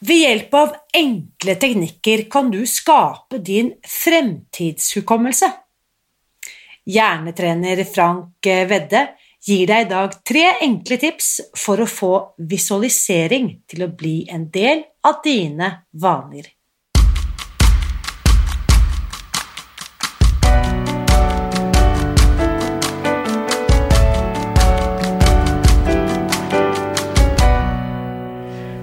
Ved hjelp av enkle teknikker kan du skape din fremtidshukommelse. Hjernetrener Frank Vedde gir deg i dag tre enkle tips for å få visualisering til å bli en del av dine vaner.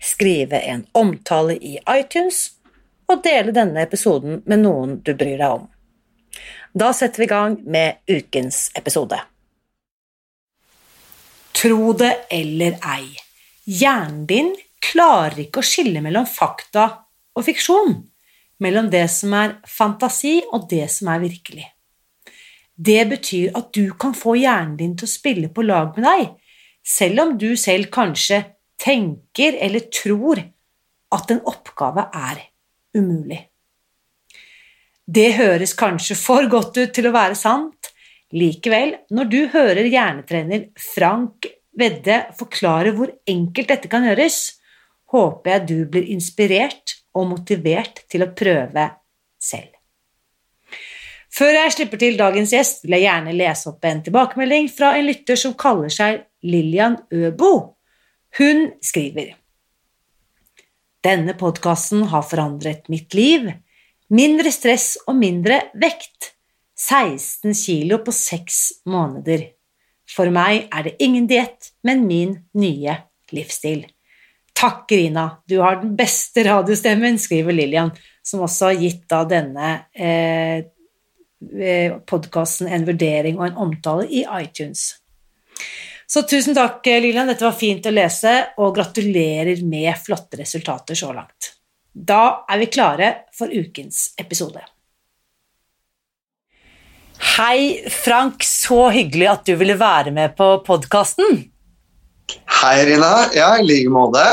skrive en omtale i iTunes og dele denne episoden med noen du bryr deg om. Da setter vi i gang med ukens episode. Tro det eller ei, hjernen din klarer ikke å skille mellom fakta og fiksjon, mellom det som er fantasi og det som er virkelig. Det betyr at du kan få hjernen din til å spille på lag med deg, selv om du selv kanskje tenker eller tror at en oppgave er umulig. Det høres kanskje for godt ut til å være sant. Likevel, når du hører hjernetrener Frank Vedde forklare hvor enkelt dette kan gjøres, håper jeg du blir inspirert og motivert til å prøve selv. Før jeg slipper til dagens gjest, vil jeg gjerne lese opp en tilbakemelding fra en lytter som kaller seg Lillian Øbo. Hun skriver Denne podkasten har forandret mitt liv. Mindre stress og mindre vekt. 16 kilo på seks måneder. For meg er det ingen diett, men min nye livsstil. Takk, Rina, du har den beste radiostemmen, skriver Lillian, som også har gitt da denne eh, eh podkasten en vurdering og en omtale i iTunes. Så tusen takk, Lilian. Dette var fint å lese, og gratulerer med flotte resultater så langt. Da er vi klare for ukens episode. Hei, Frank. Så hyggelig at du ville være med på podkasten. Hei, Rina. Ja, i like måte.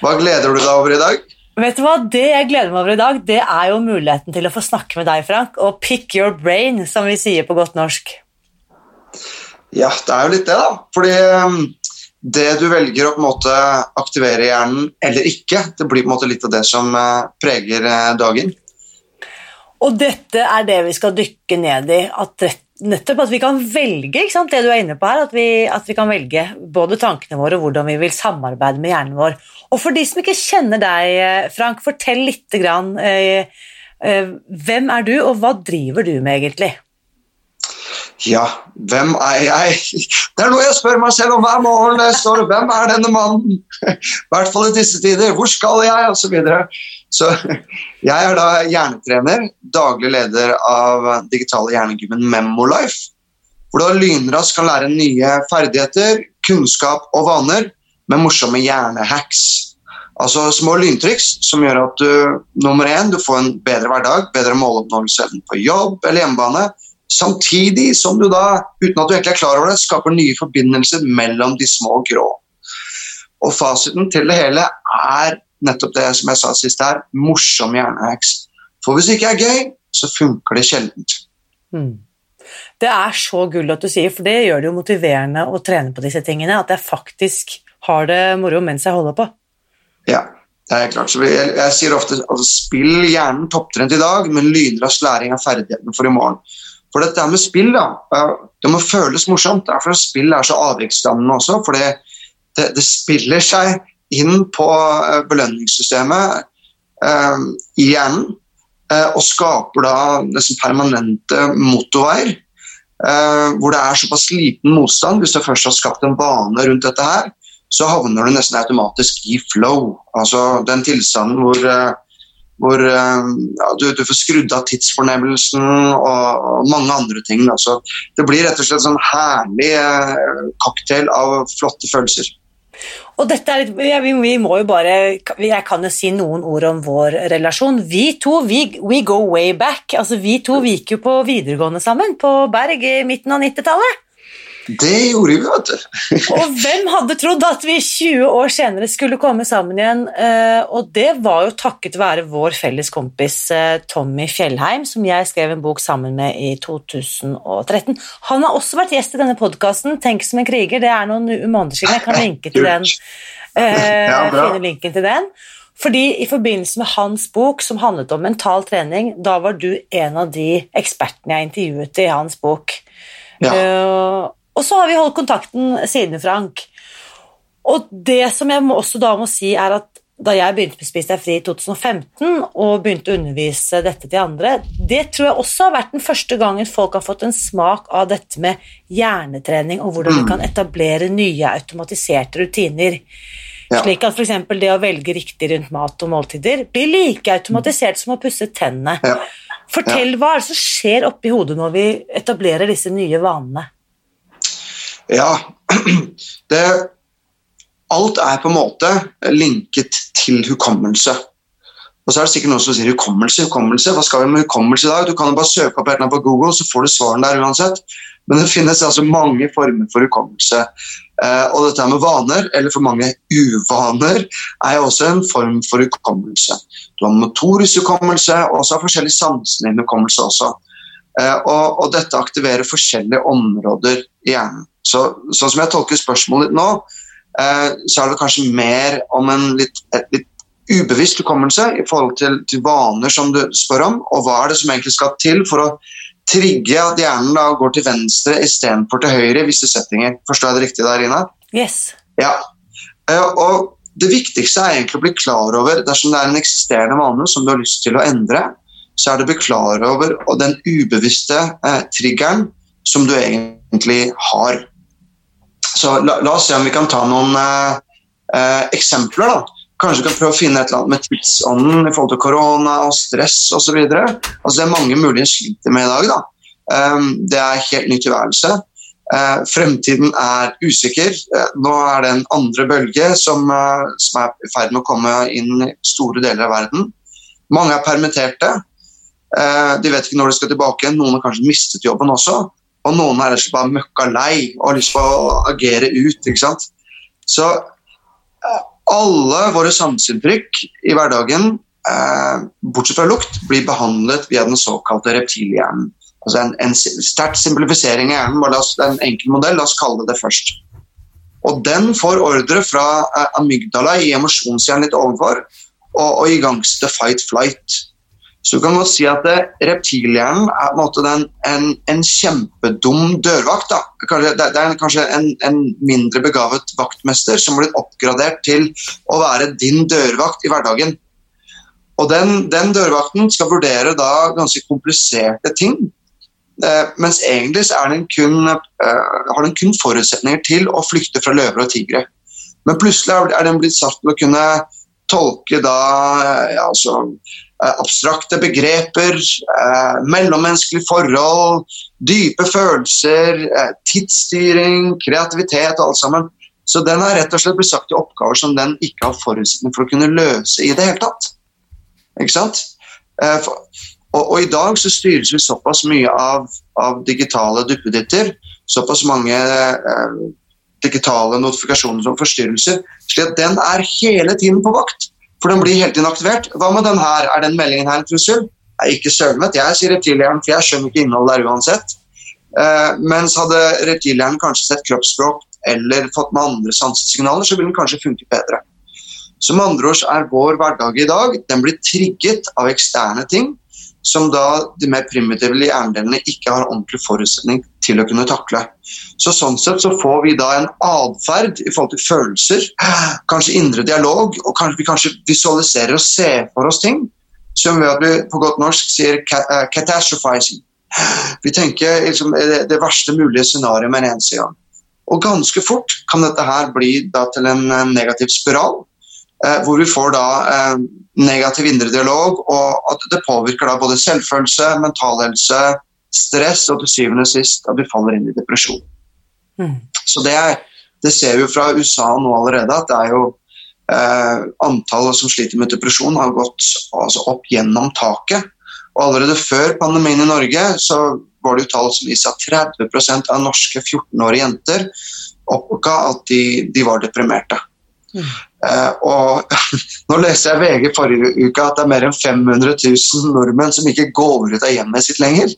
Hva gleder du deg over i dag? Vet du hva, Det jeg gleder meg over i dag, det er jo muligheten til å få snakke med deg, Frank, og pick your brain, som vi sier på godt norsk. Ja, det er jo litt det, da. Fordi um, det du velger å på en måte aktivere hjernen eller ikke, det blir på en måte litt av det som uh, preger uh, dagen. Og dette er det vi skal dykke ned i. At nettopp at vi kan velge det du er inne på her, at vi, at vi kan velge både tankene våre og hvordan vi vil samarbeide med hjernen vår. Og for de som ikke kjenner deg, eh, Frank, fortell litt grann, eh, eh, hvem er du, og hva driver du med egentlig? Ja, hvem er jeg? Det er noe jeg spør meg selv om hver morgen. Jeg står, hvem er denne mannen? I hvert fall i disse tider. Hvor skal jeg? Og så videre. Så jeg er da hjernetrener, daglig leder av digitale hjernegymmen Memolife. Hvor du lynraskt kan lære nye ferdigheter, kunnskap og vaner med morsomme hjernehacks. Altså små lyntriks som gjør at du nummer én, du får en bedre hverdag, bedre måloppnåelse på jobb eller hjemmebane Samtidig som du da, uten at du egentlig er klar over det, skaper nye forbindelser mellom de små og grå. Og fasiten til det hele er nettopp det som jeg sa sist her, morsom hjerneheks For hvis det ikke er gøy, så funker det sjeldent. Mm. Det er så gull at du sier, for det gjør det jo motiverende å trene på disse tingene. At jeg faktisk har det moro mens jeg holder på. Ja, det er klart. Jeg, jeg, sier ofte altså, spill hjernen topptrent i dag, men lynrask læring av ferdighetene for i morgen. For dette med spill, da, det må føles morsomt. Derfor spill er så avviksdannende også. For det, det, spiller seg inn på eh, belønningssystemet eh, i hjernen. eh, og skaper da nesten permanente motorveier. Eh, hvor det er såpass liten motstand. Hvis du først har skapt en bane rundt dette her, så havner du nesten automatisk i flow. Altså den tilstanden hvor, eh, hvor eh, ja, du, du, får skrudd av tidsfornemmelsen og, og mange andre ting. Altså, det blir rett og slett en sånn herlig eh, cocktail av flotte følelser. Og dette er ja, vi, vi, må jo bare Jeg kan jo si noen ord om vår relasjon. Vi to, vi, we go way back. Altså, vi to vi gikk jo på videregående sammen på Berg i midten av 90-tallet. Det gjorde vi, vet du. og hvem hadde trodd at vi 20 år senere skulle komme sammen igjen? Eh, og det var jo takket være vår felles kompis eh, Tommy Fjellheim, som jeg skrev en bok sammen med i 2013. Han har også vært gjest i denne podkasten, 'Tenk som en kriger'. Det er noen måneder siden. Jeg kan linke til den. Uh, finne linken til den. Fordi I forbindelse med hans bok som handlet om mental trening, da var du en av de ekspertene jeg intervjuet i hans bok. Ja. Uh, og så har vi holdt kontakten siden, Frank. Og det som jeg også da må si, er at da jeg begynte med Spis deg fri i 2015 og begynte å undervise dette til andre, det tror jeg også har vært den første gangen folk har fått en smak av dette med hjernetrening og hvordan vi mm. kan etablere nye automatiserte rutiner. Ja. Slik at f.eks. det å velge riktig rundt mat og måltider blir like automatisert som å pusse tennene. Ja. Fortell ja. hva er det som skjer oppi hodet når vi etablerer disse nye vanene? Ja, det, Alt er på en måte linket til hukommelse. Og så er det sikkert noen som sier hukommelse, hukommelse. Hva skal vi med hukommelse i dag? Du kan jo bare søke opp et på Google, så får du svarene der uansett. Men det finnes altså mange former for hukommelse. Eh, og dette med vaner, eller for mange uvaner, er også en form for hukommelse. Du har motorisk hukommelse, og så har forskjellig sanselig hukommelse også. Eh, og, og, dette aktiverer forskjellige områder i hjernen. Så, sånn som jeg tolker spørsmålet nå, eh, så er det kanskje mer om en litt, et litt ubevisst hukommelse i forhold til, til, vaner som du spør om, og hva er det som egentlig skal til for å trigge at hjernen da går til venstre istedenfor til høyre i visse settinger. Forstår jeg det riktig der, Ina? Yes. Ja. Eh, og det viktigste er egentlig å bli klar over dersom det er en eksisterende vane som du har lyst til å endre, så er det å bli klar over den ubevisste eh, triggeren som du egentlig har. Så la, la, oss se om vi kan ta noen eh, eh, eksempler. da. Kanskje vi kan prøve å finne et eller annet med tidsånden i forhold til korona og stress osv. Altså, det er mange mulige sliter med i dag. da. Um, det er helt ny tilværelse. Uh, fremtiden er usikker. Uh, nå er det en andre bølge som, uh, som er i ferd med å komme inn i store deler av verden. Mange er permitterte. De vet ikke når de skal tilbake. Noen har kanskje mistet jobben også. Og noen er rett bare møkka lei og har lyst på å agere ut. ikke sant? Så eh, alle våre sanseinntrykk i hverdagen, eh, bortsett fra lukt, blir behandlet via den såkalte reptilhjernen. Altså en, en sterk simplifisering av hjernen. Det er en enkel modell, la oss kalle det det først. Og den får ordre fra eh, amygdala i emosjonshjernen litt ovenfor og, og igangsette fight-flight. Så du kan godt si at reptilhjernen er en, en, en, en kjempedum dørvakt. Da. det er kanskje en, mindre begavet vaktmester som blitt oppgradert til å være din dørvakt i hverdagen. Og den, den dørvakten skal vurdere da ganske kompliserte ting. Eh, mens egentlig så den kun, eh, har den kun forutsetninger til å flykte fra løver og tigre. Men plutselig er den blitt satt til å kunne tolke da ja, altså, Eh, abstrakte begreper, eh, mellommenneskelige forhold, dype følelser, eh, tidsstyring, kreativitet og alt sammen. Så den har rett og slett blitt sagt i oppgaver som den ikke har forutsetning for å kunne løse i det hele tatt. Ikke sant? Og, og, i dag så styres vi såpass mye av, av digitale duppeditter, såpass mange eh, digitale notifikasjoner som forstyrrelser, slik at den er hele tiden på vakt. For den blir helt tiden aktivert. Hva med den her? Er den meldingen her en trussel? Er ikke sølvet, Jeg sier reptilhjernen, for jeg skjønner ikke innholdet der uansett. Uh, mens hadde reptilhjernen kanskje sett kroppsspråk eller fått med andre sansesignaler, så ville den kanskje funket bedre. Med andre ord er vår hverdag i dag den blir trigget av eksterne ting som da de mer primitive hjernedelene ikke har ordentlig forutsetning til å kunne takle. Så Sånn sett så får vi da en atferd i forhold til følelser, kanskje indre dialog, og kanskje vi kanskje visualiserer og ser for oss ting som gjør at vi på godt norsk sier uh, catastrophizing. Vi tenker liksom, det, det verste mulige scenarioet med en eneste gang. Og ganske fort kan dette her bli til en negativ spiral, eh, hvor vi får da eh, negativ indre dialog, og at det påvirker da både selvfølelse, mental helse, stress, og til syvende og sist at vi faller inn i depresjon. Mm. Så det, er, det, ser vi jo fra USA nå allerede, at det er jo eh, antallet som sliter med depresjon har gått altså, opp gjennom taket. Og allerede før pandemien i Norge så var det jo tall som viste at 30 av norske 14-årige jenter oppga at de, de var deprimerte. Mm. Uh, og nå leste jeg VG forrige uke at det er mer enn 500 000 nordmenn som ikke går ut av hjemmet sitt lenger.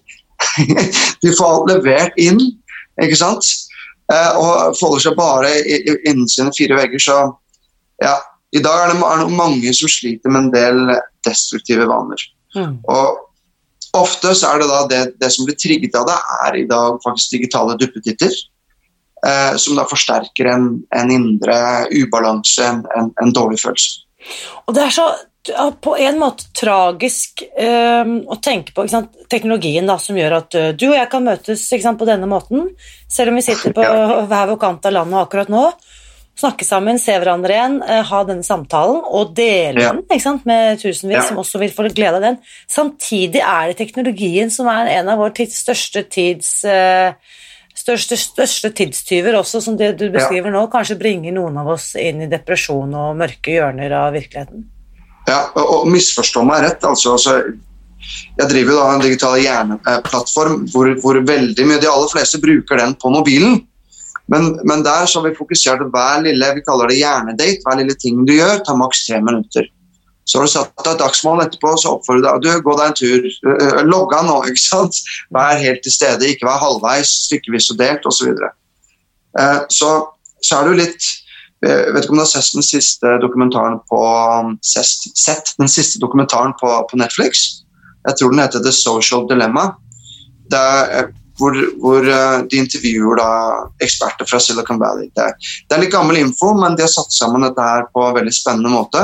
de får alt levert inn, ikke sant? Uh, og folder seg bare innen sine fire vegger. Så ja, i dag er det, er det mange som sliter med en del destruktive vaner. Mm. Og Ofte så er det da det, det, som blir trigget av det, er i dag faktisk digitale duppetitter. Eh, som da forsterker en, en indre ubalanse, en, en, dårlig følelse. Og det er så på en måte tragisk eh, å tenke på teknologien da, som gjør at uh, du og jeg kan møtes sant, på denne måten, selv om vi sitter på hver vår kant av landet akkurat nå snakke sammen, se hverandre igjen, eh, ha denne samtalen og dele ja. den med tusenvis ja. som også vil få glede av den. Samtidig er det teknologien som er en av vår tids største tids uh, største, største tidstyver også, som det du beskriver ja. nå, kanskje bringer noen av oss inn i depresjon og mørke hjørner av virkeligheten. Ja, og misforstå meg rett. altså, altså jeg driver jo da en digital hjerneplattform hvor, hvor veldig mye, de aller fleste bruker den på mobilen. Men, men, der så har vi fokusert hver lille vi kaller det hjernedate, hver lille ting du gjør, tar maks tre minutter. Så har du satt deg et dagsmål etterpå, så oppfordrer du deg du gå deg en tur. Logg av nå, ikke sant. Vær helt til stede, ikke vær halvveis, stykkevis og delt osv. Så, uh, så så er det jo litt jeg vet ikke om du har sett den siste dokumentaren på, sett, den siste dokumentaren på, på Netflix. Jeg tror den heter The Social Dilemma. Er hvor, hvor de intervjuer da, eksperter fra Silicon Valley. Det er, det er, litt gammel info, men de har satt sammen dette her på en veldig spennende måte.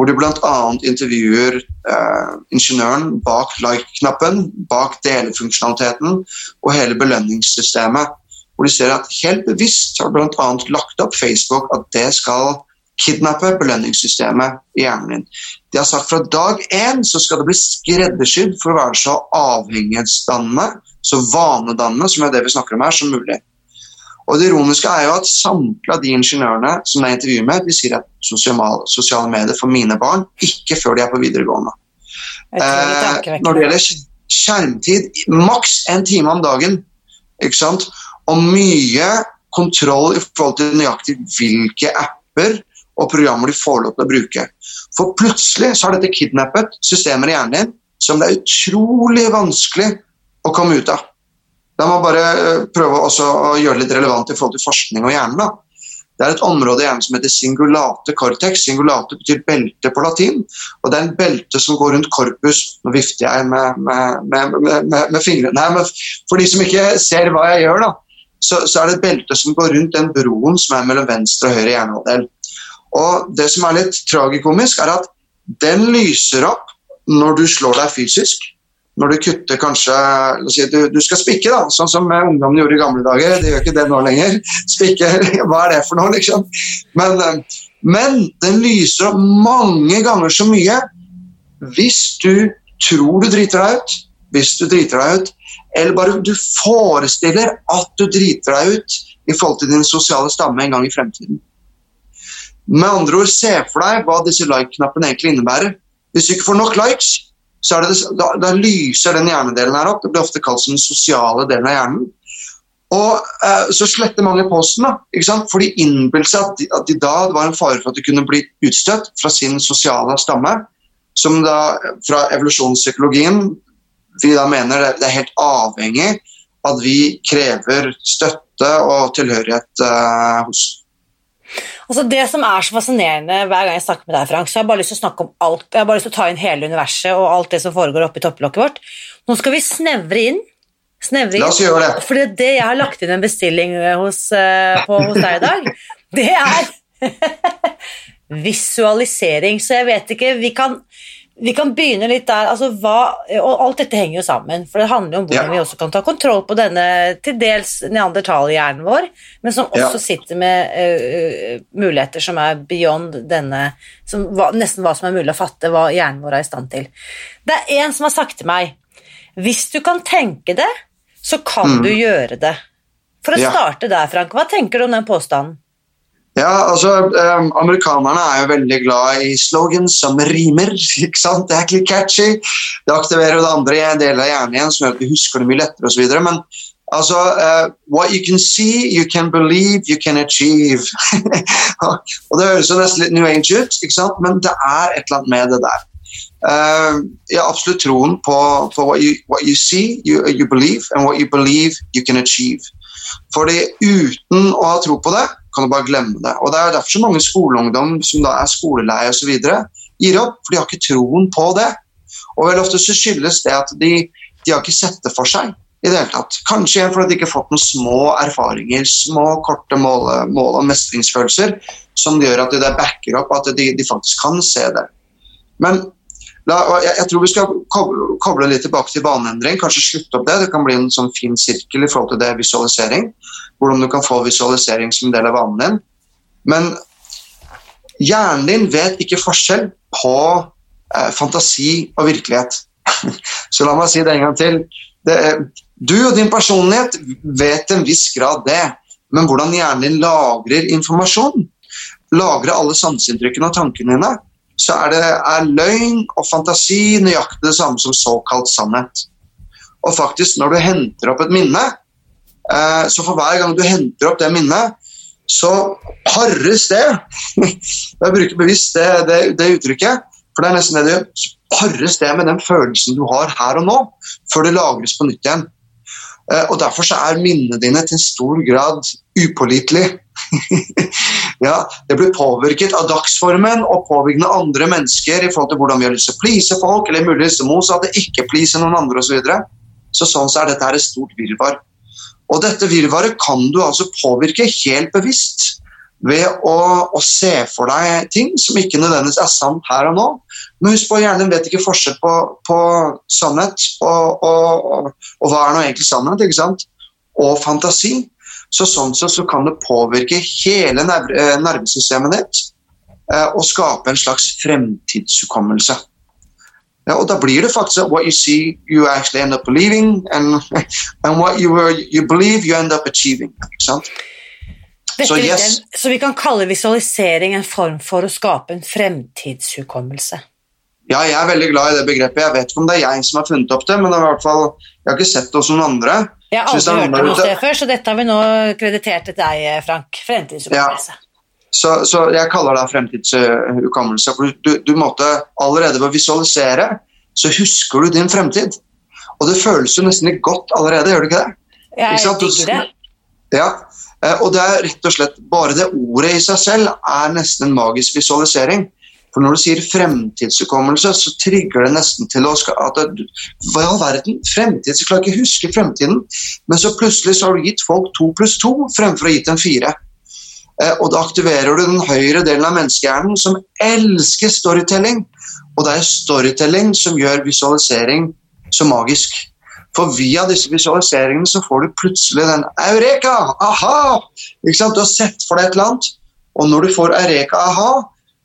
Hvor de bl.a. intervjuer eh, ingeniøren bak like-knappen, bak delefunksjonaliteten og hele belønningssystemet. Hvor de ser at helt bevisst har bl.a. lagt opp Facebook at det skal kidnappe belønningssystemet i hjernen din. De har sagt fra dag én så skal det bli skreddersydd for å være så avhengighetsdannende så vanedannende, som er det vi snakker om her, som mulig. Og Det ironiske er jo at samtlige av de ingeniørene som jeg intervjuer med, de sier at sosiale, sosiale medier for mine barn ikke før de er på videregående. Eh, når det gjelder skjermtid, maks en time om dagen. ikke sant? Og mye kontroll i forhold til nøyaktig hvilke apper og programmer de får lov til å bruke. For plutselig så har dette kidnappet systemer i hjernen din som det er utrolig vanskelig å komme ut av. Da meg bare eh, prøve å gjøre det litt relevant i forhold til forskning og hjernen. Det er et område i hjernen som heter singulate cortex. Singulate betyr belte på latin. og Det er en belte som går rundt korpus Nå vifter jeg med, med, med, med fingrene her, men for de som ikke ser hva jeg gjør, da, så, så, er det et belte som går rundt den broen som er mellom venstre og høyre hjernehalvdel. Og Det som er litt tragikomisk, er at den lyser opp når du slår deg fysisk når du kutter kanskje si, du, du, skal spikke, da, sånn som ungdommen gjorde i gamle dager. De gjør ikke det nå lenger. Spikke, hva er det for noe, liksom? Men, eh, men den lyser opp mange ganger så mye hvis du tror du driter deg ut, hvis du driter deg ut, eller bare du forestiller at du driter deg ut i forhold til din sosiale stamme en gang i fremtiden. Med andre ord, se for deg hva disse like-knappene egentlig innebærer. Hvis du ikke får nok likes, så det, da, da, lyser den hjernedelen her opp. Det blir ofte kalt den sosiale delen av hjernen. Og eh, Så sletter mange posten, da, ikke sant? for de innbilte seg at, de, da det var en fare for at de kunne bli utstøtt fra sin sosiale stamme. Som da fra evolusjonspsykologien vi da mener det, det er helt avhengig at vi krever støtte og tilhørighet eh, hos. Altså Det som er så fascinerende hver gang jeg snakker med deg, Frank, så har jeg bare lyst til å snakke om alt. Jeg har bare lyst til å ta inn hele universet og alt det som foregår oppi topplokket vårt. Nå skal vi snevre inn. Snevre inn. La oss gjøre det. For det jeg har lagt inn en bestilling hos, uh, på, hos deg i dag, det er visualisering. Så jeg vet ikke Vi kan vi kan begynne litt der. Altså, hva, og alt dette henger jo sammen. For det handler jo om hvordan Ja. vi også kan ta kontroll på denne til dels neandertalerhjernen vår, men som også Ja. sitter med uh, muligheter som er beyond denne som, hva, Nesten hva som er mulig å fatte, hva hjernen vår er i stand til. Det er en som har sagt til meg Hvis du kan tenke det, så kan du gjøre det. For å Mm. Ja. starte der, Frank, hva tenker du om den påstanden? Ja, altså, um, Amerikanerne er jo veldig glad i slogans som rimer. ikke sant? Det er ikke litt catchy. Det aktiverer jo det andre i en del av hjernen igjen, som gjør at vi husker det mye lettere osv. Men altså uh, What you can see, you can believe, you can achieve. og Det høres jo nesten litt New Age ut, ikke sant? men det er et eller annet med det der. Uh, jeg har absolutt troen på, på what, you, what you see, you, you believe, and what you believe, you can achieve. Fordi uten å ha tro på det, kan du bare glemme det. Og Det er derfor så mange skoleungdom som da er skoleleie osv. gir opp, for de har ikke troen på det. Og vel ofte så skyldes det at de, de har ikke sett det for seg i det hele tatt. Kanskje igjen fordi de ikke har fått noen små erfaringer, små, korte mål, mål og mestringsfølelser som gjør at det backer opp at de, de faktisk kan se det. Men la, jeg, jeg tror vi skal koble, koble litt tilbake til baneendring. Kanskje slutte opp det. Det kan bli en sånn fin sirkel i forhold til det visualisering. Hvordan du kan få visualisering som en del av vanen din. Men hjernen din vet ikke forskjell på eh, fantasi og virkelighet. Så la meg si det en gang til. Det, du og din personlighet vet til en viss grad det, men hvordan hjernen din lagrer informasjon, lagrer alle sanseinntrykkene og tankene dine, så er, det, er løgn og fantasi nøyaktig det samme som såkalt sannhet. Og faktisk, når du henter opp et minne, eh, så for hver gang du henter opp det minnet, så parres det. Jeg bruker bevisst det, det, det uttrykket, for det er nesten det det gjør. Parres det med den følelsen du har her og nå, før det lagres på nytt igjen. Eh, Og Derfor så er minnene dine til stor grad upålitelige. ja, det blir påvirket av dagsformen og påvirkende andre mennesker i forhold til hvordan vi har lyst til å please folk, eller muligvis det motsatte, ikke please noen andre osv. Så, videre. så sånn så er dette her et stort virvar. Og dette virvaret kan du altså påvirke helt bevisst ved å, å se for deg ting som ikke nødvendigvis er sant her og nå. Men husk på, hjernen vet ikke forskjell på, på sannhet og, og, og, og hva er nå egentlig sannhet, ikke sant? Og fantasi. Så sånn sett så kan det påvirke hele eh, nervesystemet ditt eh, og skape en slags fremtidshukommelse. Ja, og da blir det faktisk what you see, you actually end up believing, and, and what you, were, you believe, you end up achieving. Ikke sant? Så yes. så vi kan kalle visualisering en form for å skape en fremtidshukommelse. Ja, jeg er veldig glad i det begrepet. Jeg vet ikke om det er jeg som har funnet opp det, men det i hvert fall, jeg har ikke sett det hos noen andre. Jeg har aldri hørt om det før, så dette har vi nå kreditert til deg, Frank. Fremtidshukommelse. Så, så jeg kaller det fremtidshukommelse. For du, du måtte allerede ved å visualisere, så husker du din fremtid. Og det føles jo nesten litt godt allerede, gjør det ikke det? Jeg digger det. Ja, eh, og det er rett og slett bare det ordet i seg selv er nesten en magisk visualisering. For når du sier fremtidshukommelse, så trigger det nesten til skal, at Hva i all verden? Fremtid? Så klarer jeg ikke huske fremtiden. Men så plutselig så har du gitt folk to pluss to fremfor å ha gitt dem fire. Eh, og da aktiverer du den høyre delen av menneskehjernen som elsker storytelling. Og det er storytelling som gjør visualisering så magisk. For via disse visualiseringene så får du plutselig den Eureka! Aha! Du har sett for deg et eller annet, og når du får Eureka aha,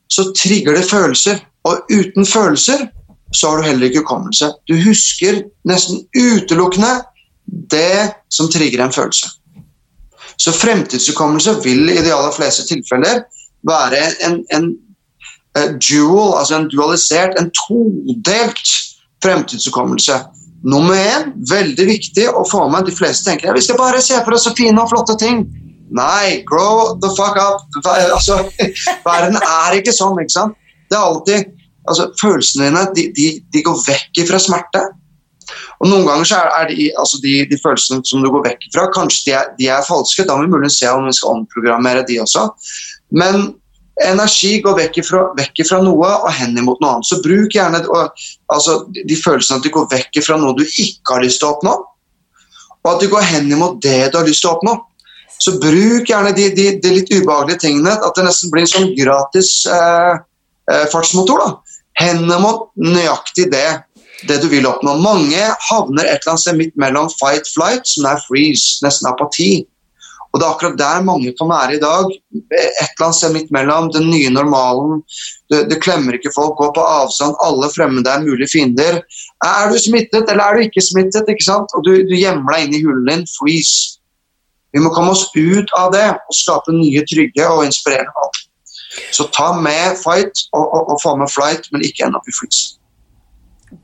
så trigger det følelser. Og uten følelser så har du heller ikke hukommelse. Du husker nesten utelukkende det som trigger en følelse. Så fremtidshukommelse vil i de aller fleste tilfeller være en, en eh, dual, altså en dualisert, en todelt fremtidshukommelse. Nummer én, veldig viktig å få med. De fleste tenker ja, vi skal bare se for oss så fine og flotte ting. Nei, grow the fuck up. Altså, verden er ikke sånn, ikke sant? Det er alltid altså, Følelsene dine de, de, de går vekk fra smerte. Og Noen ganger så er, de, altså de, de følelsene som du går vekk fra, kanskje de er, de er falske. Da må vi muligens se om vi skal omprogrammere de også. Men energi går vekk fra, vekk fra noe og hen imot noe annet. Så bruk gjerne og, altså, de følelsene at de går vekk fra noe du ikke har lyst til å oppnå, og at de går hen imot det du har lyst til å oppnå. Så bruk gjerne de, de, de litt ubehagelige tingene, at det nesten blir en sånn gratis eh, eh, fartsmotor. da. hendene mot nøyaktig det, det du vil oppnå. Mange havner et eller annet sted midt mellom fight flight, som er freeze, nesten apati. Og det er akkurat der mange kan være i dag. Et eller annet sted midt mellom den nye normalen. Du, du klemmer ikke folk, går på avstand, alle fremmede er mulige fiender. Er du smittet, eller er du ikke smittet? ikke sant? Og du, du gjemmer deg inn i hulen din. Freeze. Vi må komme oss ut av det og skape nye, trygge og inspirerende valg. Så ta med fight og, og, og få med flight, men ikke end opp i freeze.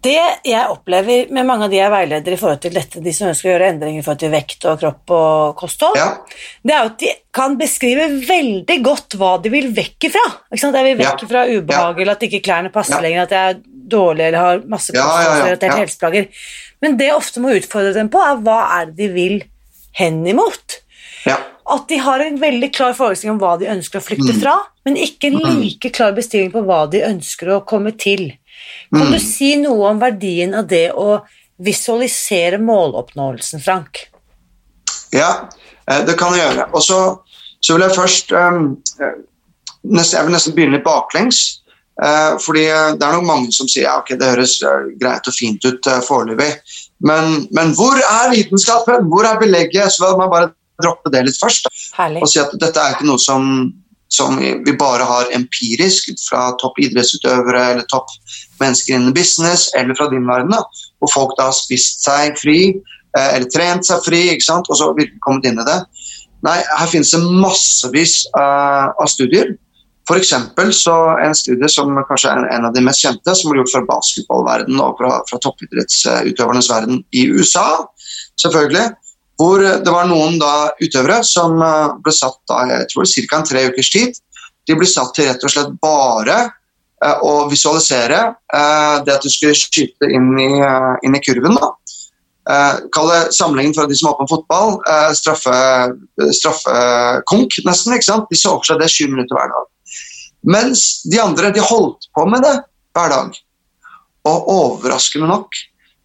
Det jeg opplever med mange av de jeg veileder i forhold til dette, de som ønsker å gjøre endringer i forhold til vekt og kropp og kosthold, Ja. det er at de kan beskrive veldig godt hva de vil vekk ifra. Jeg vil vekk Ja. ifra ubehag, eller at ikke klærne passer Ja. lenger, at jeg er dårlig eller har masse Ja, ja, ja, kostholdsrelaterte ja. helseplager. Men det jeg ofte må utfordre dem på, er hva er det de vil hen imot? Ja. At de har en veldig klar forestilling om hva de ønsker å Mm. flykte fra, men ikke en like klar bestilling på hva de ønsker å komme til. Kan Mm. du si noe om verdien av det å visualisere måloppnåelsen, Frank? Ja, eh, det kan jeg gjøre. Og så, så vil jeg først um, eh, nesten, Jeg vil nesten begynne litt baklengs. Uh, fordi det er nok mange som sier ja, ok, det høres greit og fint ut uh, foreløpig. Men, men hvor er vitenskapen? Hvor er belegget? Så man bare droppe det litt først. Og si at dette er ikke noe som, som vi bare har empirisk fra topp idrettsutøvere eller topp mennesker innen business eller fra din verden, hvor folk da har spist seg fri eh, eller trent seg fri ikke sant, og så virkelig kommet inn i det. Nei, her finnes det massevis av studier. For så en studie som kanskje er en av de mest kjente, som ble gjort fra basketballverden og fra, fra toppidrettsutøvernes verden i USA, selvfølgelig. Hvor det var noen da utøvere som eh, ble satt da, jeg tror ca. en tre ukers tid. De ble satt til rett og slett bare eh, å visualisere eh, det at du skulle skyte inn i, eh, inn i kurven. da. Eh, Kall det sammenligningen fra de som åpner fotball. Eh, straffe, straffekonk, nesten. ikke sant? De så for seg det 20 minutter hver dag. Mens de andre de holdt på med det hver dag. Og overraskende nok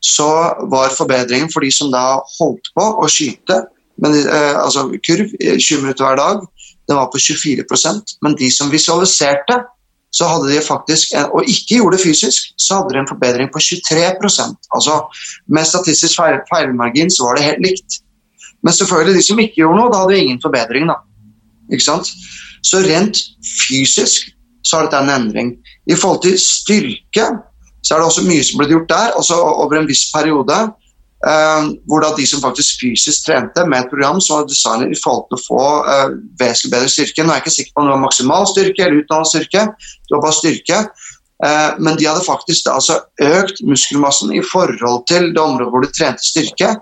så var forbedringen for de som da holdt på å skyte, men, eh, altså kurv, eh, 20 minutter hver dag, den var på 24% Men de som visualiserte, så hadde de faktisk, og ikke gjorde det fysisk, så hadde de en forbedring på 23% Altså med statistisk feil, feilmargin så var det helt likt. Men selvfølgelig, de som ikke gjorde noe, da hadde ingen forbedring. da. Ikke sant? Så rent fysisk så har dette en endring. I forhold til styrke så er det også mye som ble gjort der, også over en viss periode. eh, hvor da de som faktisk fysisk trente med et program som var designet i forhold til å få eh, vesentlig bedre styrke. Nå er jeg ikke sikker på om det var maksimal styrke eller utdannet styrke, det var bare styrke. Eh, men de hadde faktisk da, altså, økt muskelmassen i forhold til det området hvor de trente styrke,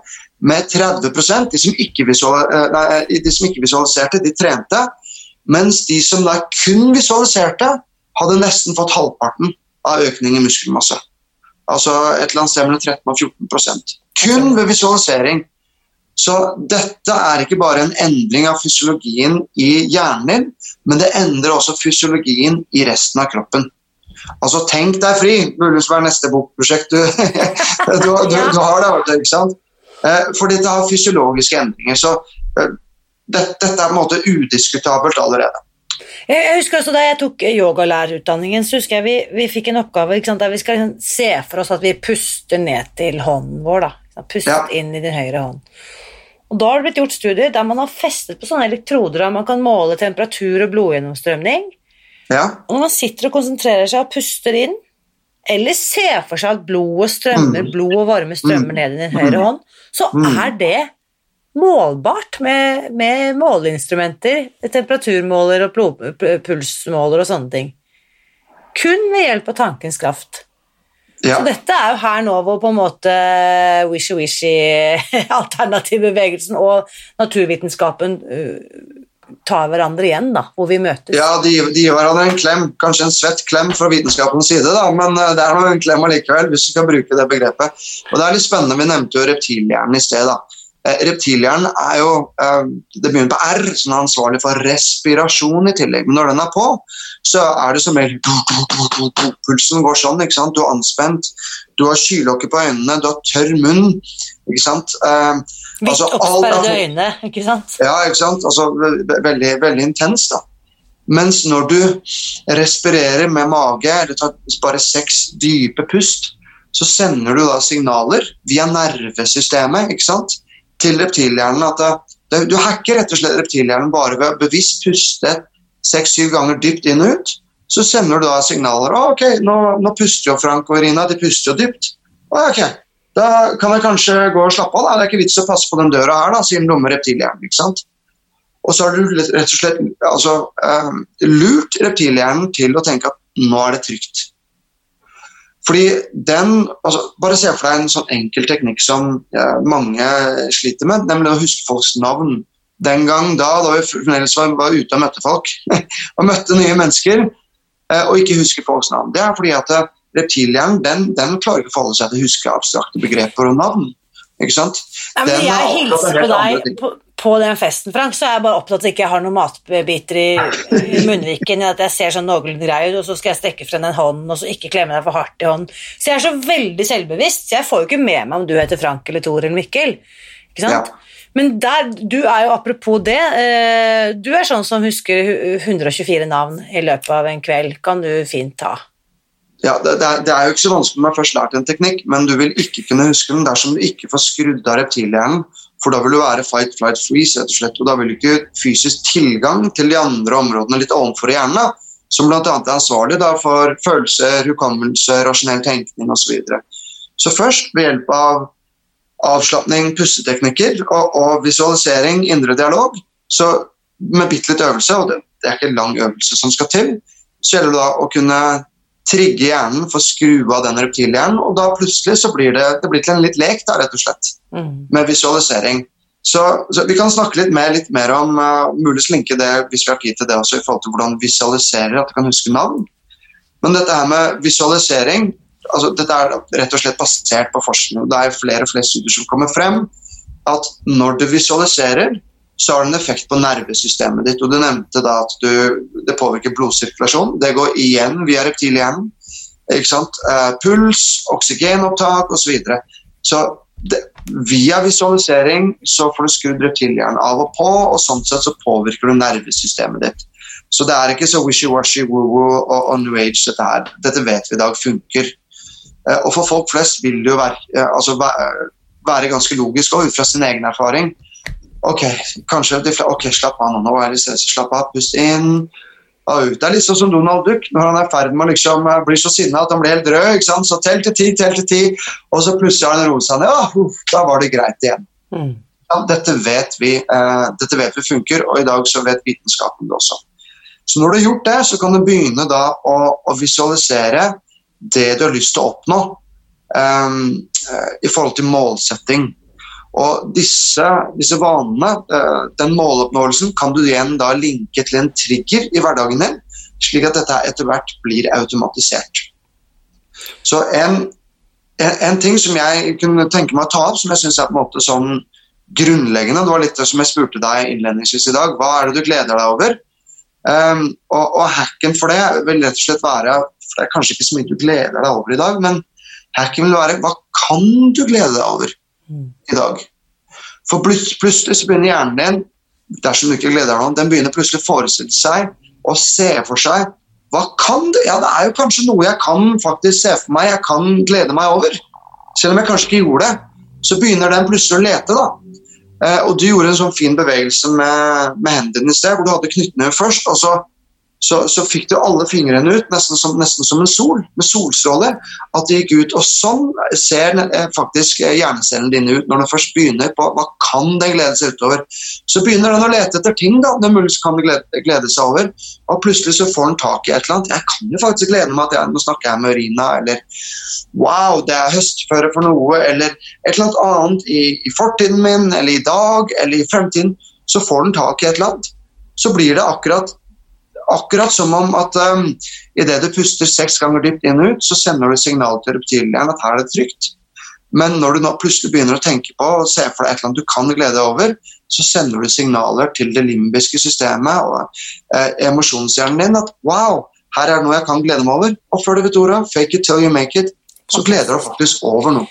med 30% de som, ikke nei, de som ikke visualiserte, de trente. Mens de som da kun visualiserte, hadde nesten fått halvparten av økning i muskelmasse. Altså et eller annet sted mellom 13 og 14 Kun ved visualisering. Så dette er ikke bare en endring av fysiologien i hjernen din, men det endrer også fysiologien i resten av kroppen. Altså Tenk deg fri, muligens være neste bokprosjekt du, du, du, du har der, ikke sant? Eh, For dette har fysiologiske endringer. Så eh, dette er på en måte udiskutabelt allerede. Jeg husker også Da jeg tok yogalærerutdanningen, så husker jeg vi, vi fikk en oppgave sant, der vi skal liksom se for oss at vi puster ned til hånden vår. da, Pustet Ja. inn i din høyre hånd. Og Da har det blitt gjort studier der man har festet på sånne elektroder der man kan måle temperatur og blodgjennomstrømning. Ja, Og når man sitter og konsentrerer seg og puster inn, eller ser for seg at blodet strømmer, Mm. blod og varme strømmer ned i din høyre hånd, så Mm. er det målbart med, med måleinstrumenter, temperaturmåler og blodpulsmåler og sånne ting. Kun ved hjelp av tankens kraft. ja. Så dette er jo her nå hvor på en måte wishy-wishy-alternativbevegelsen og naturvitenskapen uh, tar hverandre igjen, da, hvor vi møtes. Ja, de, de gir hverandre en klem, kanskje en svett klem fra vitenskapens side, da, men eh, det er noe en klem allikevel, hvis vi skal bruke det begrepet. Og Det er litt spennende, vi nevnte jo reptilhjernen i sted. da. Eh, Reptilhjernen er jo eh, Det begynner på R, som er ansvarlig for respirasjon i tillegg. Men når den er på, så er det som regel Pulsen går sånn, ikke sant. Du er anspent, du har skylokket på øynene, du har tørr munn. ikke sant. Eh, Vidt altså, er oppsperrede øyne, ikke sant? ja, ikke sant? Altså, ve- ve- veldig, veldig intens, da. Mens når du respirerer med mage, eller tar bare seks dype pust, så sender du da signaler via nervesystemet ikke sant? Til reptilhjernen. at det, det, Du hacker rett og slett reptilhjernen bare ved å bevisst puste seks-syv ganger dypt inn og ut. Så sender du da signaler. Å, ok, nå, nå puster jo Frank og Irina, de puster jo dypt. Å, ok, Da kan jeg kanskje gå og slappe av. Da. Det er ikke vits å passe på den døra her, da, sier den dumme reptilhjernen. ikke sant? Og så har du rett og slett altså, um, lurt reptilhjernen til å tenke at nå er det trygt. Fordi den, altså, Bare se for deg en sånn enkel teknikk som ja, mange sliter med, nemlig å huske folks navn. Den gang da, da vi fremdeles var, var ute og møtte folk, og møtte nye mennesker, eh, og ikke huske folks navn. Det er fordi at eh, reptilhjernen den, den klarer ikke å forholde seg til å huske abstrakte begreper og navn. Ikke sant? Nei, men jeg er hilser på deg på, på den festen, Frank, så er jeg bare opptatt av at jeg ikke har noen matbiter i, munnviken. At jeg ser sånn noenlunde grei ut, og så skal jeg strekke frem den hånden, og så ikke klemme deg for hardt i hånden. Så jeg er så veldig selvbevisst, så jeg får jo ikke med meg om du heter Frank eller Tor eller Mikkel. Ikke sant? Ja. Men der, du er jo apropos det, eh, du er sånn som husker 124 navn i løpet av en kveld. Kan du fint ta. Ja, det, det, er, det er jo ikke så vanskelig når man først lært en teknikk, men du vil ikke kunne huske den dersom du ikke får skrudd av reptilhjernen. For da vil du være fight, flight, freeze, rett og slett. Og da vil du ikke fysisk tilgang til de andre områdene litt ovenfor i hjernen, da, som bl.a. er ansvarlig da, for følelser, hukommelse, rasjonell tenkning osv. Så, videre. så først ved hjelp av avslapning, pusteteknikker og, og visualisering, indre dialog, så med bitte litt øvelse, og det, det er ikke en lang øvelse som skal til, så gjelder det da å kunne trigge hjernen for å skru av den reptilhjernen, og da plutselig så blir det, det blir til en litt lek, da, rett og slett, Mm. med visualisering. Så, så vi kan snakke litt mer, litt mer om uh, muligens linke det hvis vi har tid til det også, i forhold til hvordan visualiserer at du kan huske navn. Men dette her med visualisering altså dette er rett og slett basert på forskning. Det er flere og flere studier som kommer frem at når du visualiserer, så har det en effekt på nervesystemet ditt. Og du nevnte da at du, det påvirker blodsirkulasjon. Det går igjen via reptilhjernen. Ikke sant? Eh, puls, oksygenopptak osv. Så, videre. så det, via visualisering så får du skrudd reptilhjernen av og på, og sånn sett så påvirker du nervesystemet ditt. Så det er ikke så wishy-washy, woo-woo og, og new age dette her. Dette vet vi i dag funker. Eh, og for folk flest vil det jo være, eh, altså være ganske logisk og ut fra sin egen erfaring. Ok, kanskje de, ok, slapp av nå, nå er det stress, slapp av, pust inn ut. Det er litt sånn som Donald Duck når han er i ferd med å liksom eh, bli så sinna at han blir helt rød. ikke sant? Så tell til ti, tell til ti, og så plutselig har han roet seg ned. Ja, uff, da var det greit igjen. Mm. Ja, dette, vet vi, eh, dette vet vi funker, og i dag så vet vitenskapen det også. Så når du har gjort det, så kan du begynne da å, å visualisere det du har lyst til å oppnå um, i forhold til målsetting. Og disse, disse vanene, eh, den måloppnåelsen, kan du igjen da linke til en trigger i hverdagen din, slik at dette etter hvert blir automatisert. Så en, en, ting som jeg kunne tenke meg å ta opp, som jeg syns er på en måte sånn grunnleggende, det var litt det som jeg spurte deg innledningsvis i dag, hva er det du gleder deg over? Um, og, og hacken for det vil rett og slett være for Det er kanskje ikke så mye du gleder deg over i dag, men hacken vil være hva kan du glede deg over. I dag? For plutselig så begynner hjernen din dersom du ikke gleder deg noe, den begynner plutselig å forestille seg og se for seg hva kan det? Ja, det er jo kanskje noe jeg kan faktisk se for meg, jeg kan glede meg over. Selv om jeg kanskje ikke gjorde det, så begynner den plutselig å lete. da. Eh, og du gjorde en sånn fin bevegelse med, med hendene i sted, hvor du hadde knyttneve først, og så, så, så fikk du alle fingrene ut, nesten som, nesten som en sol, med solstråler. At det gikk ut. Og sånn ser eh, faktisk hjernecellene dine ut når den først begynner på hva kan den glede seg utover. Så begynner den å lete etter ting da, den muligens kan glede, glede seg over, og plutselig så får den tak i et eller annet. Jeg kan jo faktisk glede meg at jeg, nå snakker jeg med Rina, eller wow, det er høstføre for noe, eller et eller annet annet i, i fortiden min, eller i dag, eller i fremtiden, så får den tak i et eller annet. Så blir det akkurat, akkurat som om at um, idet du puster seks ganger dypt inn og ut, så sender du signal til reptilhjernen at her er det trygt. Men når du nå plutselig begynner å tenke på og se for deg et eller annet du kan glede deg over, så sender du signaler til det limbiske systemet og eh, emosjonshjernen din at wow, her er det noe jeg kan glede meg over. Og før du vet ordet, fake it till you make it, så gleder du deg faktisk over noe.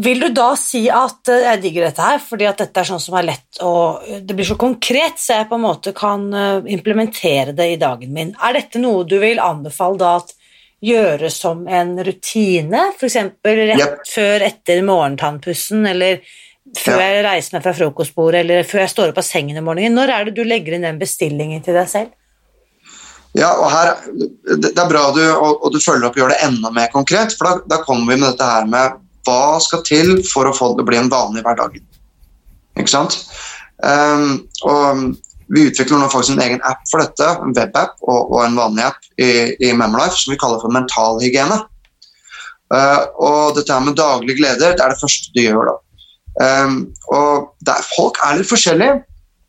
Vil du da si at eh, Jeg digger dette her, fordi at dette er sånn som er lett og Det blir så konkret, så jeg på en måte kan eh, implementere det i dagen min. Er dette noe du vil anbefale da at gjøre som en rutine? F.eks. rett Yep. før etter morgentannpussen, eller før Ja. jeg reiser meg fra frokostbordet, eller før jeg står opp av sengen om morgenen? Når er det du legger inn den bestillingen til deg selv? Ja, og her, Det det er bra du, og, og du følger opp og gjør det enda mer konkret, for da, da kommer vi med dette her med hva skal til for å få det til å bli en vanlig hverdagen. Ikke sant? Um, og vi utvikler nå faktisk en egen app for dette, en webapp og, og en vanlig app i, i Memlife som vi kaller for mentalhygiene. Uh, og dette her med daglig glede, det er det første du gjør da. Um, og det er, folk er litt forskjellige,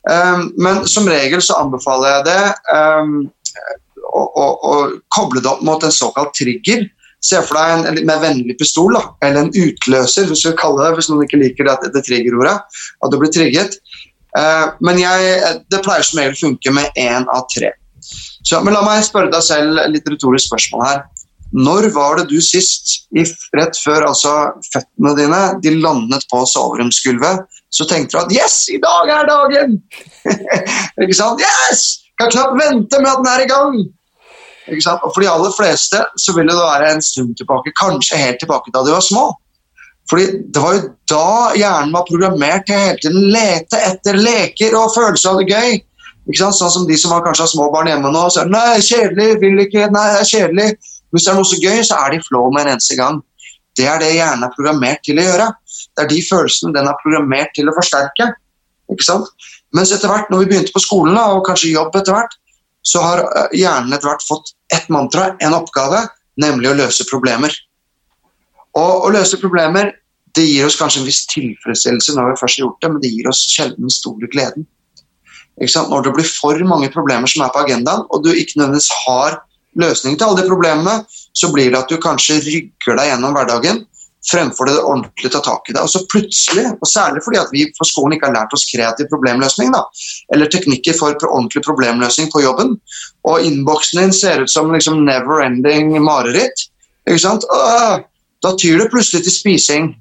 um, men som regel så anbefaler jeg det um, å, å, å koble det opp mot en såkalt trigger. Se for deg en, en mer vennlig pistol, da, eller en utløser, hvis det hvis noen ikke liker det, det triggerordet, at du blir trigget. Uh, men jeg, det pleier som regel å funke med én av tre. Så, men la meg spørre deg selv litt retorisk spørsmål her. Når var det du sist, rett før altså føttene dine de landet på soveromsgulvet, så tenkte du at 'yes, i dag er dagen'? ikke sant? Yes! Kan knapt vente med at den er i gang. Og for de aller fleste så vil det være en stund tilbake, kanskje helt tilbake da de var små. Fordi det var jo da hjernen var programmert til å hele tiden lete etter leker og følelser av det gøy. Ikke sant? Sånn som de som har kanskje har små barn hjemme nå, og sier nei, kjedelig, vil ikke, nei, det er kjedelig. Hvis det er noe så gøy, så er de flå med en eneste gang. Det er det hjernen er programmert til å gjøre. Det er de følelsene den er programmert til å forsterke. Ikke sant? Mens etter hvert, når vi begynte på skolen, og kanskje jobb etter hvert, så har eh, hjernen etter hvert fått ett mantra, en oppgave, nemlig å løse problemer. Og å løse problemer det gir oss kanskje en viss tilfredsstillelse når vi først har gjort det, men det gir oss sjelden den store gleden. Når det blir for mange problemer som er på agendaen, og du ikke nødvendigvis har løsning til alle de problemene, så blir det at du kanskje rygger deg gjennom hverdagen fremfor det ordentlig ta tak i det. Og så plutselig, og særlig fordi at vi på skolen ikke har lært oss kreativ problemløsning, da, eller teknikker for ordentlig problemløsning på jobben, og innboksen din ser ut som liksom never-ending mareritt, ikke sant? Åh, da tyr det plutselig til spising,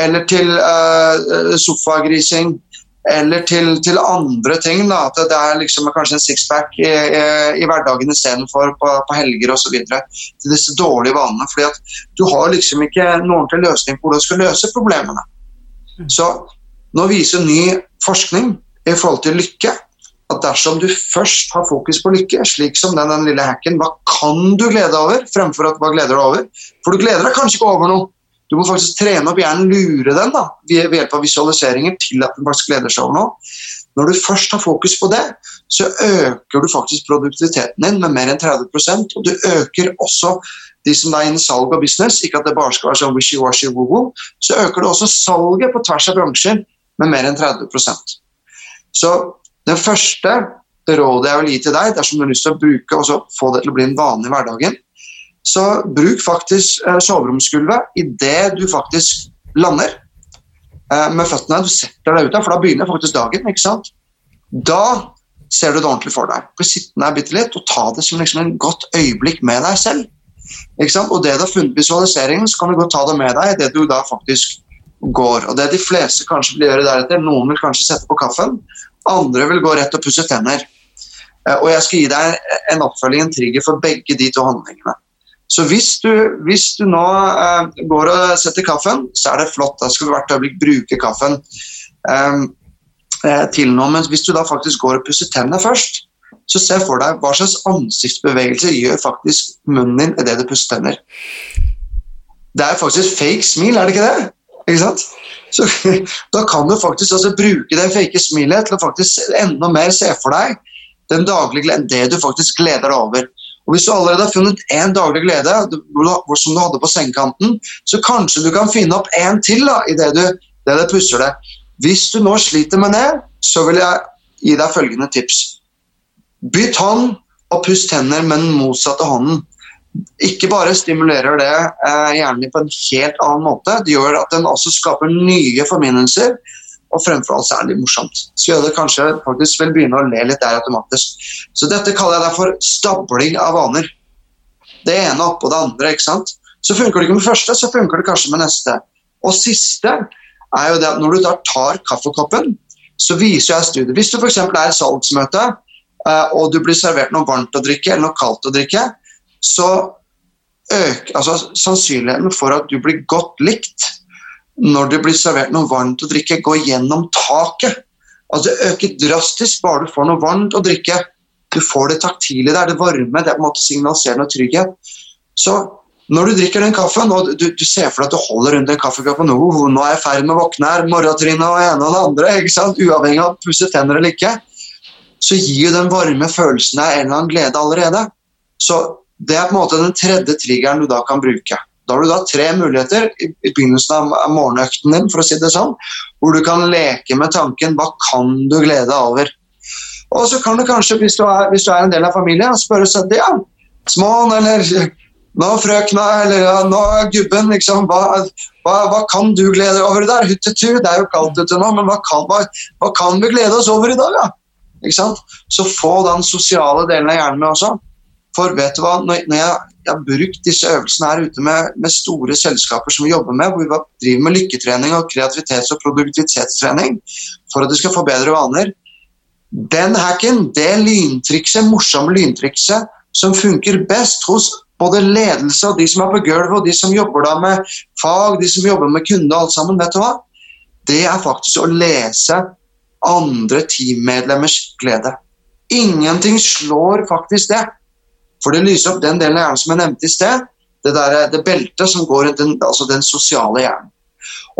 eller til uh, sofagrising, eller til, til andre ting. Da, at det er liksom kanskje en sixpack i, i, i hverdagen istedenfor på, på helger osv. Til disse dårlige vanene. fordi at du har liksom ikke noen ordentlig løsning på hvordan du skal løse problemene. Så nå viser ny forskning i forhold til lykke at dersom du først har fokus på lykke, slik som den, den lille hacken, hva kan du glede deg over, fremfor at hva gleder deg over? For du gleder deg kanskje ikke over noe. Du må faktisk trene opp hjernen, lure den da, ved hjelp av visualiseringer til at den faktisk gleder seg over noe. Når du først har fokus på det, så øker du faktisk produktiviteten din med mer enn 30% og du øker også de som er innen salg og business, ikke at det bare skal være sånn wishy-washy woo så øker du også salget på tvers av bransjer med mer enn 30% Så det første rådet jeg vil gi til deg, dersom du har lyst til å bruke og få det til å bli en vanlig i hverdagen, så bruk faktisk eh, soveromsgulvet idet du faktisk lander eh, med føttene. Du setter deg ut der, for da begynner faktisk dagen. ikke sant? Da ser du det ordentlig for deg. Bli sittende der bitte litt og ta det som liksom en godt øyeblikk med deg selv. Ikke sant? Og det du har funnet visualiseringen, så kan du godt ta det med deg det du da faktisk går. Og det de fleste kanskje vil gjøre deretter, noen vil kanskje sette på kaffen, andre vil gå rett og pusse tenner. Eh, Og jeg skal gi deg en oppfølging, en trigger for begge de to handlingene. Så hvis du, hvis du nå eh, går og setter kaffen, så er det flott. Da skal du hvert øyeblikk bruke kaffen eh, eh, til noe. Men hvis du da faktisk går og pusser tennene først, så se for deg hva slags ansiktsbevegelse gjør faktisk munnen din idet du pusser tenner. Det er faktisk fake smil, er det ikke det? Ikke sant? Så Da kan du faktisk altså bruke det fake smilet til å faktisk enda mer se for deg den daglige gleden, det du faktisk gleder deg over. Og Hvis du allerede har funnet én daglig glede som du hadde på sengekanten, så kanskje du kan finne opp én til da, i det du, det du pusser det. Hvis du nå sliter med det, så vil jeg gi deg følgende tips. Bytt hånd og puss tenner med den motsatte hånden. Ikke bare stimulerer det eh, hjernen din på en helt annen måte, det gjør at den også skaper nye forminnelser, og fremfor alt litt morsomt. Så gjør det kanskje faktisk vel begynne å le litt der automatisk. Så dette kaller jeg derfor stabling av vaner. Det ene oppå det andre, ikke sant. Så funker det ikke med første, så funker det kanskje med neste. Og siste er jo det at når du da tar kaffekoppen, så viser jeg studiet Hvis du f.eks. er i salgsmøte, eh, og du blir servert noe varmt å drikke eller noe kaldt å drikke, så øker altså, sannsynligheten for at du blir godt likt når det blir servert noe varmt å drikke, gå gjennom taket. Altså Det øker drastisk bare du får noe varmt å drikke. Du får det taktile der, det varme, det er på en måte signaliserende trygghet. Så når du drikker den kaffen, og du, du ser for deg at du holder rundt den kaffekoppen oh, 'Nå er jeg i ferd med å våkne her, morgentrinnet og ene og det andre', ikke sant? uavhengig av å pusse tenner eller ikke, så gir jo den varme følelsen deg en eller annen glede allerede. Så det er på en måte den tredje triggeren du da kan bruke. Da har du da tre muligheter i, begynnelsen av morgenøkten din, for å si det sånn, hvor du kan leke med tanken 'hva kan du glede deg over'? Og så kan du kanskje, hvis du er, hvis du er en del av familien, spørre seg ja, Smån eller nå frøkna eller ja, nå gubben, liksom, hva, hva, hva, kan du glede deg over i dag? Huttetu, det er jo kaldt ute nå, men hva kan, hva, kan, vi glede oss over i dag, da? Så få den sosiale delen av hjernen med også. For vet du hva, når jeg, jeg, har brukt disse øvelsene her ute med, med, store selskaper som vi jobber med, hvor vi driver med lykketrening og kreativitets- og produktivitetstrening for at de skal få bedre vaner, den hacken, det lyntrikset, morsomme lyntrikset som funker best hos både ledelse og de som er på gulvet, og de som jobber da med fag, de som jobber med kunde og alt sammen, vet du hva? Det er faktisk å lese andre teammedlemmers glede. Ingenting slår faktisk det. For det lyser opp den delen av hjernen som jeg nevnte i sted. Det, der, det beltet som går rundt den, altså den sosiale hjernen.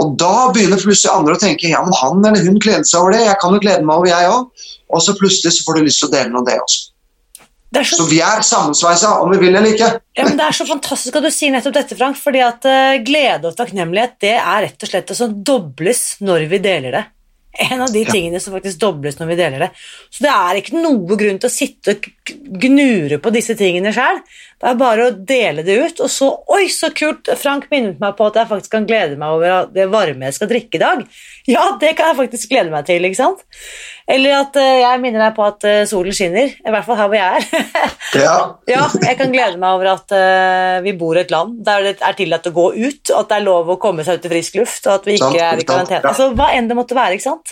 Og da begynner plutselig andre å tenke ja, men han eller hun gleder seg over det, jeg kan jo glede meg over jeg òg. Og så plutselig så får du lyst til å dele noe av det også. Det så... så... vi er sammensveisa, om vi vil eller ikke. Ja, men Det er så fantastisk at du sier nettopp dette, Frank. fordi at uh, glede og takknemlighet det er rett og slett det som dobles når vi deler det. En av de tingene som faktisk dobles når vi deler det. Så det er ikke noe grunn til å sitte og gnure på disse tingene sjøl. Det er bare å dele det ut, og så Oi, så kult! Frank minnet meg på at jeg faktisk kan glede meg over det varme jeg skal drikke i dag. Ja, det kan jeg faktisk glede meg til, ikke sant? Eller at uh, jeg minner deg på at uh, solen skinner, i hvert fall her hvor jeg er. ja. ja. Jeg kan glede meg over at uh, vi bor i et land der det er tillatt å gå ut, at det er lov å komme seg ut i frisk luft, og at vi ikke er i karantene. Altså, hva enn det måtte være, ikke sant?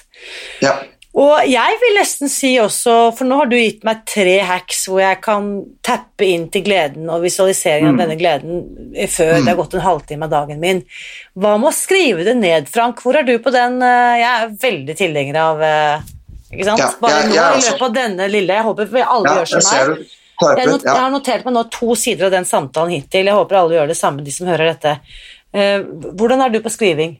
Ja. Og jeg vil nesten si også, for nå har du gitt meg tre hacks hvor jeg kan tappe inn til gleden og visualisering av mm. denne gleden før mm. det har gått en halvtime av dagen min. Hva med å skrive det ned, Frank? Hvor er du på den? Jeg er veldig tilhenger av eh, ikke sant? Bare nå i løpet av denne lille Jeg håper alle ja, gjør som meg. Jeg, not, jeg, har notert meg nå to sider av den samtalen hittil. Jeg håper alle gjør det samme, de som hører dette. Eh, hvordan er du på skriving?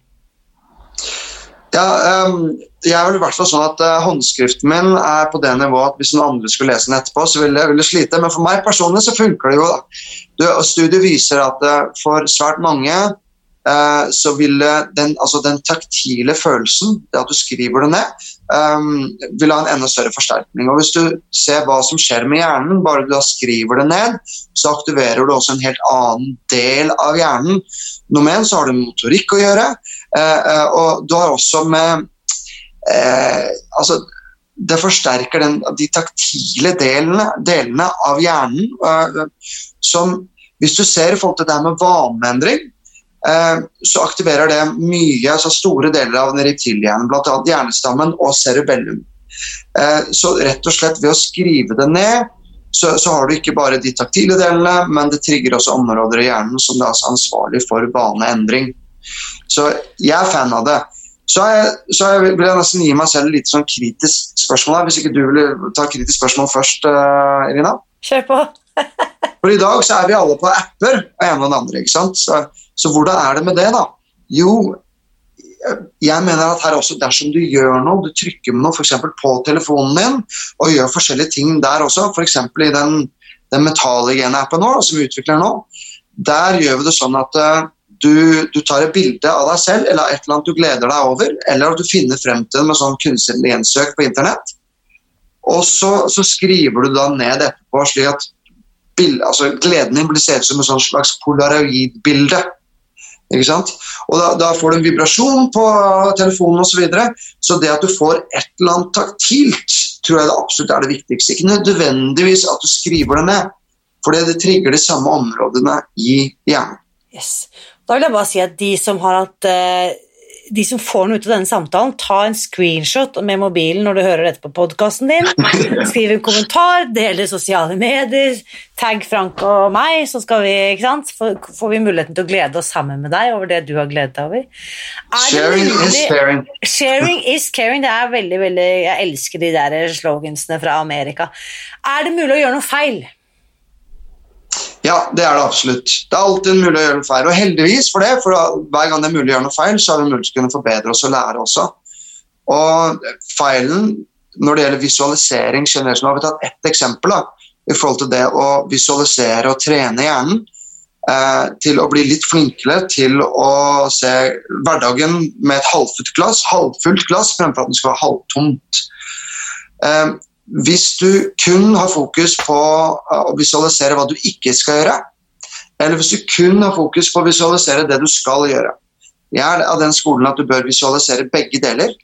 Ja, um, jeg er vel i hvert fall sånn at uh, Håndskriften min er på det nivået at hvis noen andre skulle lese den etterpå, så ville jeg slite. Men for meg personlig så funker det jo. da. Studiet viser at uh, for svært mange uh, så ville den, altså den, taktile følelsen, det at du skriver det ned, um, vil ha en enda større forsterkning. Og Hvis du ser hva som skjer med hjernen, bare du da skriver det ned, så aktiverer du også en helt annen del av hjernen. Nummer én så har det med motorikk å gjøre. Eh, eh, og du har også med eh, altså, det forsterker den, de taktile delene, delene av hjernen. som Hvis du ser i forhold til det her med vaneendring, så aktiverer det mye, altså store deler av den reptilhjernen, bl.a. hjernestammen og cerebellum. Så rett og slett ved å skrive det ned, så, så, har du ikke bare de taktile delene, men det trigger også områder i hjernen som er altså ansvarlig for vaneendring. Så jeg er fan av det. Så, jeg, så jeg vil jeg nesten gi meg selv litt sånn kritisk spørsmål her, hvis ikke du vil ta kritisk spørsmål først, uh, Irina? Kjør på. For i dag så er vi alle på apper av en og den andre. ikke sant? Så, så, hvordan er det med det, da? Jo, jeg mener at her også, dersom du gjør noe, du trykker med noe f.eks. på telefonen din, og gjør forskjellige ting der også, f.eks. i den, den Metallhygiene-appen som vi utvikler nå, der gjør vi det sånn at uh, du, du, tar et bilde av deg selv eller et eller annet du gleder deg over, eller at du finner frem til det med sånn kunstig gjensøk på internett. Og så, så, skriver du da ned etterpå slik at bild, altså, gleden din blir sett som et sånn slags polaroidbilde. Ikke sant? Og da, da, får du en vibrasjon på telefonen osv. Så, videre. så det at du får et eller annet taktilt, tror jeg det absolutt er det viktigste. Ikke nødvendigvis at du skriver det ned, for det trigger de samme områdene i hjernen. Yes. Da vil jeg bare si at de som har hatt eh, de som får noe ut av denne samtalen, ta en screenshot med mobilen når du hører dette på podkasten din. Skriv en kommentar, del i sosiale medier, tagg Frank og meg, så skal vi, får vi muligheten til å glede oss sammen med deg over det du har gledet deg over. Sharing is caring. Sharing is caring. Det er veldig, veldig Jeg elsker de der slogansene fra Amerika. Er det mulig å gjøre noe feil? Ja, det er det absolutt. Det er alltid mulig å gjøre noe feil. Og heldigvis for det, for hver gang det er mulig å gjøre noe feil, så er det mulig å kunne forbedre oss og lære også. Og feilen når det gjelder visualisering generelt, så har vi tatt ett eksempel da, i forhold til det å visualisere og trene hjernen eh, til å bli litt flinkere til å se hverdagen med et halvfullt glass, halvfullt glass fremfor at den skal være halvtomt. Eh, hvis du kun har fokus på eh, å visualisere hva du ikke skal gjøre, eller hvis du kun har fokus på å visualisere det du skal gjøre Jeg er av den skolen at du bør visualisere begge deler.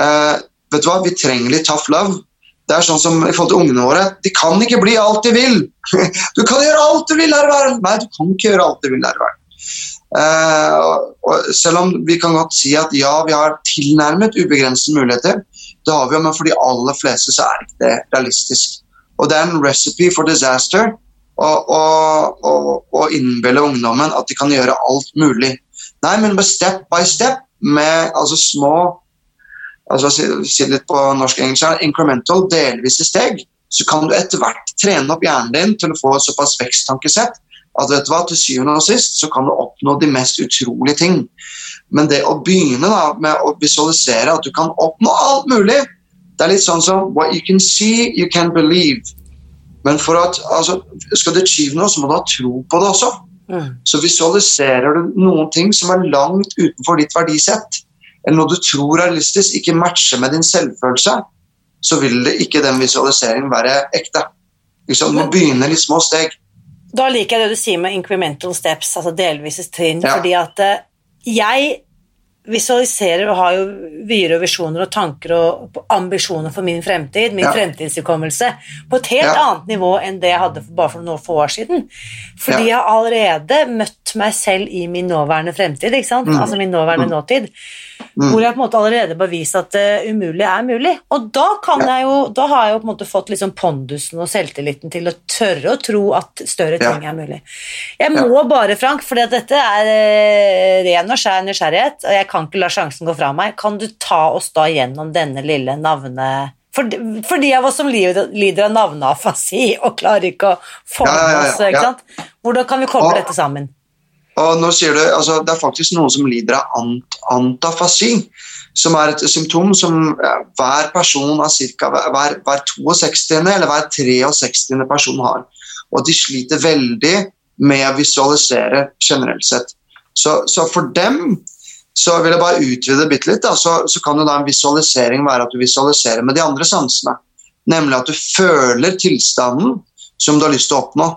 Uh, vet Du hva, vi trenger litt tough love. Det er sånn som i forhold til ungene våre. De kan ikke bli alt de vil. Du kan gjøre alt du vil her i verden. Nei, du kan ikke gjøre alt du vil her i verden. Uh, selv om vi kan godt si at ja, vi har tilnærmet ubegrensede muligheter, det har vi jo, men for de aller fleste så er ikke det realistisk. Og det er en recipe for disaster å innbille ungdommen at de kan gjøre alt mulig. Nei, men step by step, med altså små altså Si litt på norsk-engelsk incremental, delvise steg, så kan du etter hvert trene opp hjernen din til å få såpass veksttankesett at vet du hva, til syvende og sist så kan du oppnå de mest utrolige ting. Men det å begynne da, med å visualisere at du kan oppnå alt mulig Det er litt sånn som What you can see, you can believe. Men for at, altså, skal du achieve noe, så må du ha tro på det også. Mm. Så visualiserer du noen ting som er langt utenfor ditt verdisett, eller noe du tror er realistisk, ikke matcher med din selvfølelse, så vil det ikke den visualiseringen være ekte. Liksom, du må begynne i små steg. Da liker jeg det du sier med incremental steps, altså delvise trinn, ja. fordi at eh, jeg visualiserer og har jo vyer og visjoner og tanker og ambisjoner for min fremtid, min ja. fremtidshukommelse, på et helt ja. annet nivå enn det jeg hadde for bare for noen få år siden. Fordi ja. jeg har allerede møtt meg selv i min nåværende fremtid, ikke sant? Mm. altså min nåværende mm. nåtid. Mm. Hvor jeg på en måte allerede bevist at det uh, umulige er mulig. Og da, kan jeg jo, da har jeg jo på en måte fått liksom pondusen og selvtilliten til å tørre å tro at større ting er mulig. Jeg må bare, Frank, for dette er uh, ren og skjær nysgjerrighet, og jeg kan ikke la sjansen gå fra meg, kan du ta oss da gjennom denne lille navne... For, for, de av oss som lider av navneafasi og klarer ikke å forme oss, ikke sant? hvordan kan vi koble dette sammen? Og nå sier du, altså, Det er faktisk noen som lider av ant antafasi, som er et symptom som ja, hver person av cirka, hver, hver 62. eller hver 63. person har. Og de sliter veldig med å visualisere generelt sett. Så, så for dem så vil jeg bare utvide bitte litt. Så, så kan jo da en visualisering være at du visualiserer med de andre sansene. Nemlig at du føler tilstanden som du har lyst til å oppnå.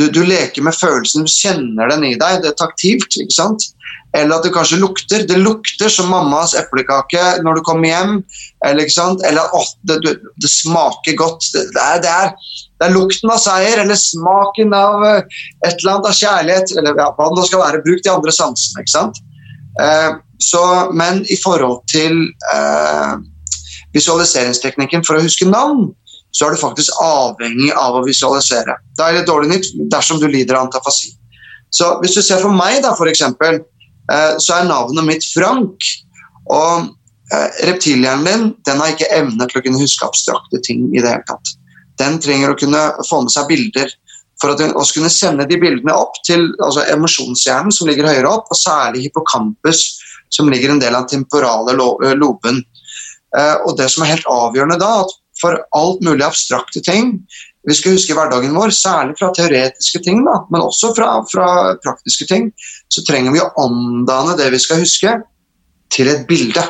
Du, du, leker med følelsen, du kjenner den i deg. Det er taktilt. ikke sant? Eller at det kanskje lukter. Det lukter som mammas eplekake når du kommer hjem. Eller, ikke sant? eller å, det, det, smaker godt. Det, det, er, det, er, det, er, lukten av seier, eller smaken av eh, et eller annet av kjærlighet. Eller ja, hva det nå skal være. Bruk de andre sansene. ikke sant? Eh, så, men i forhold til eh, visualiseringsteknikken for å huske navn, så er du faktisk avhengig av å visualisere. Det er litt dårlig nytt dersom du lider av antafasi. Så hvis du ser for meg, da, for eksempel, eh, så er navnet mitt Frank. Og reptilhjernen din den har ikke evne til å kunne huske abstrakte ting i det hele tatt. Den trenger å kunne få med seg bilder for at å kunne sende de bildene opp til altså emosjonshjernen, som ligger høyere opp, og særlig hippocampus, som ligger en del av den temporale loben. Og det som er helt avgjørende da, at for alt mulig abstrakte ting. Vi skal huske hverdagen vår, særlig fra teoretiske ting, da, men også fra, fra, praktiske ting. Så trenger vi å omdanne det vi skal huske, til et bilde.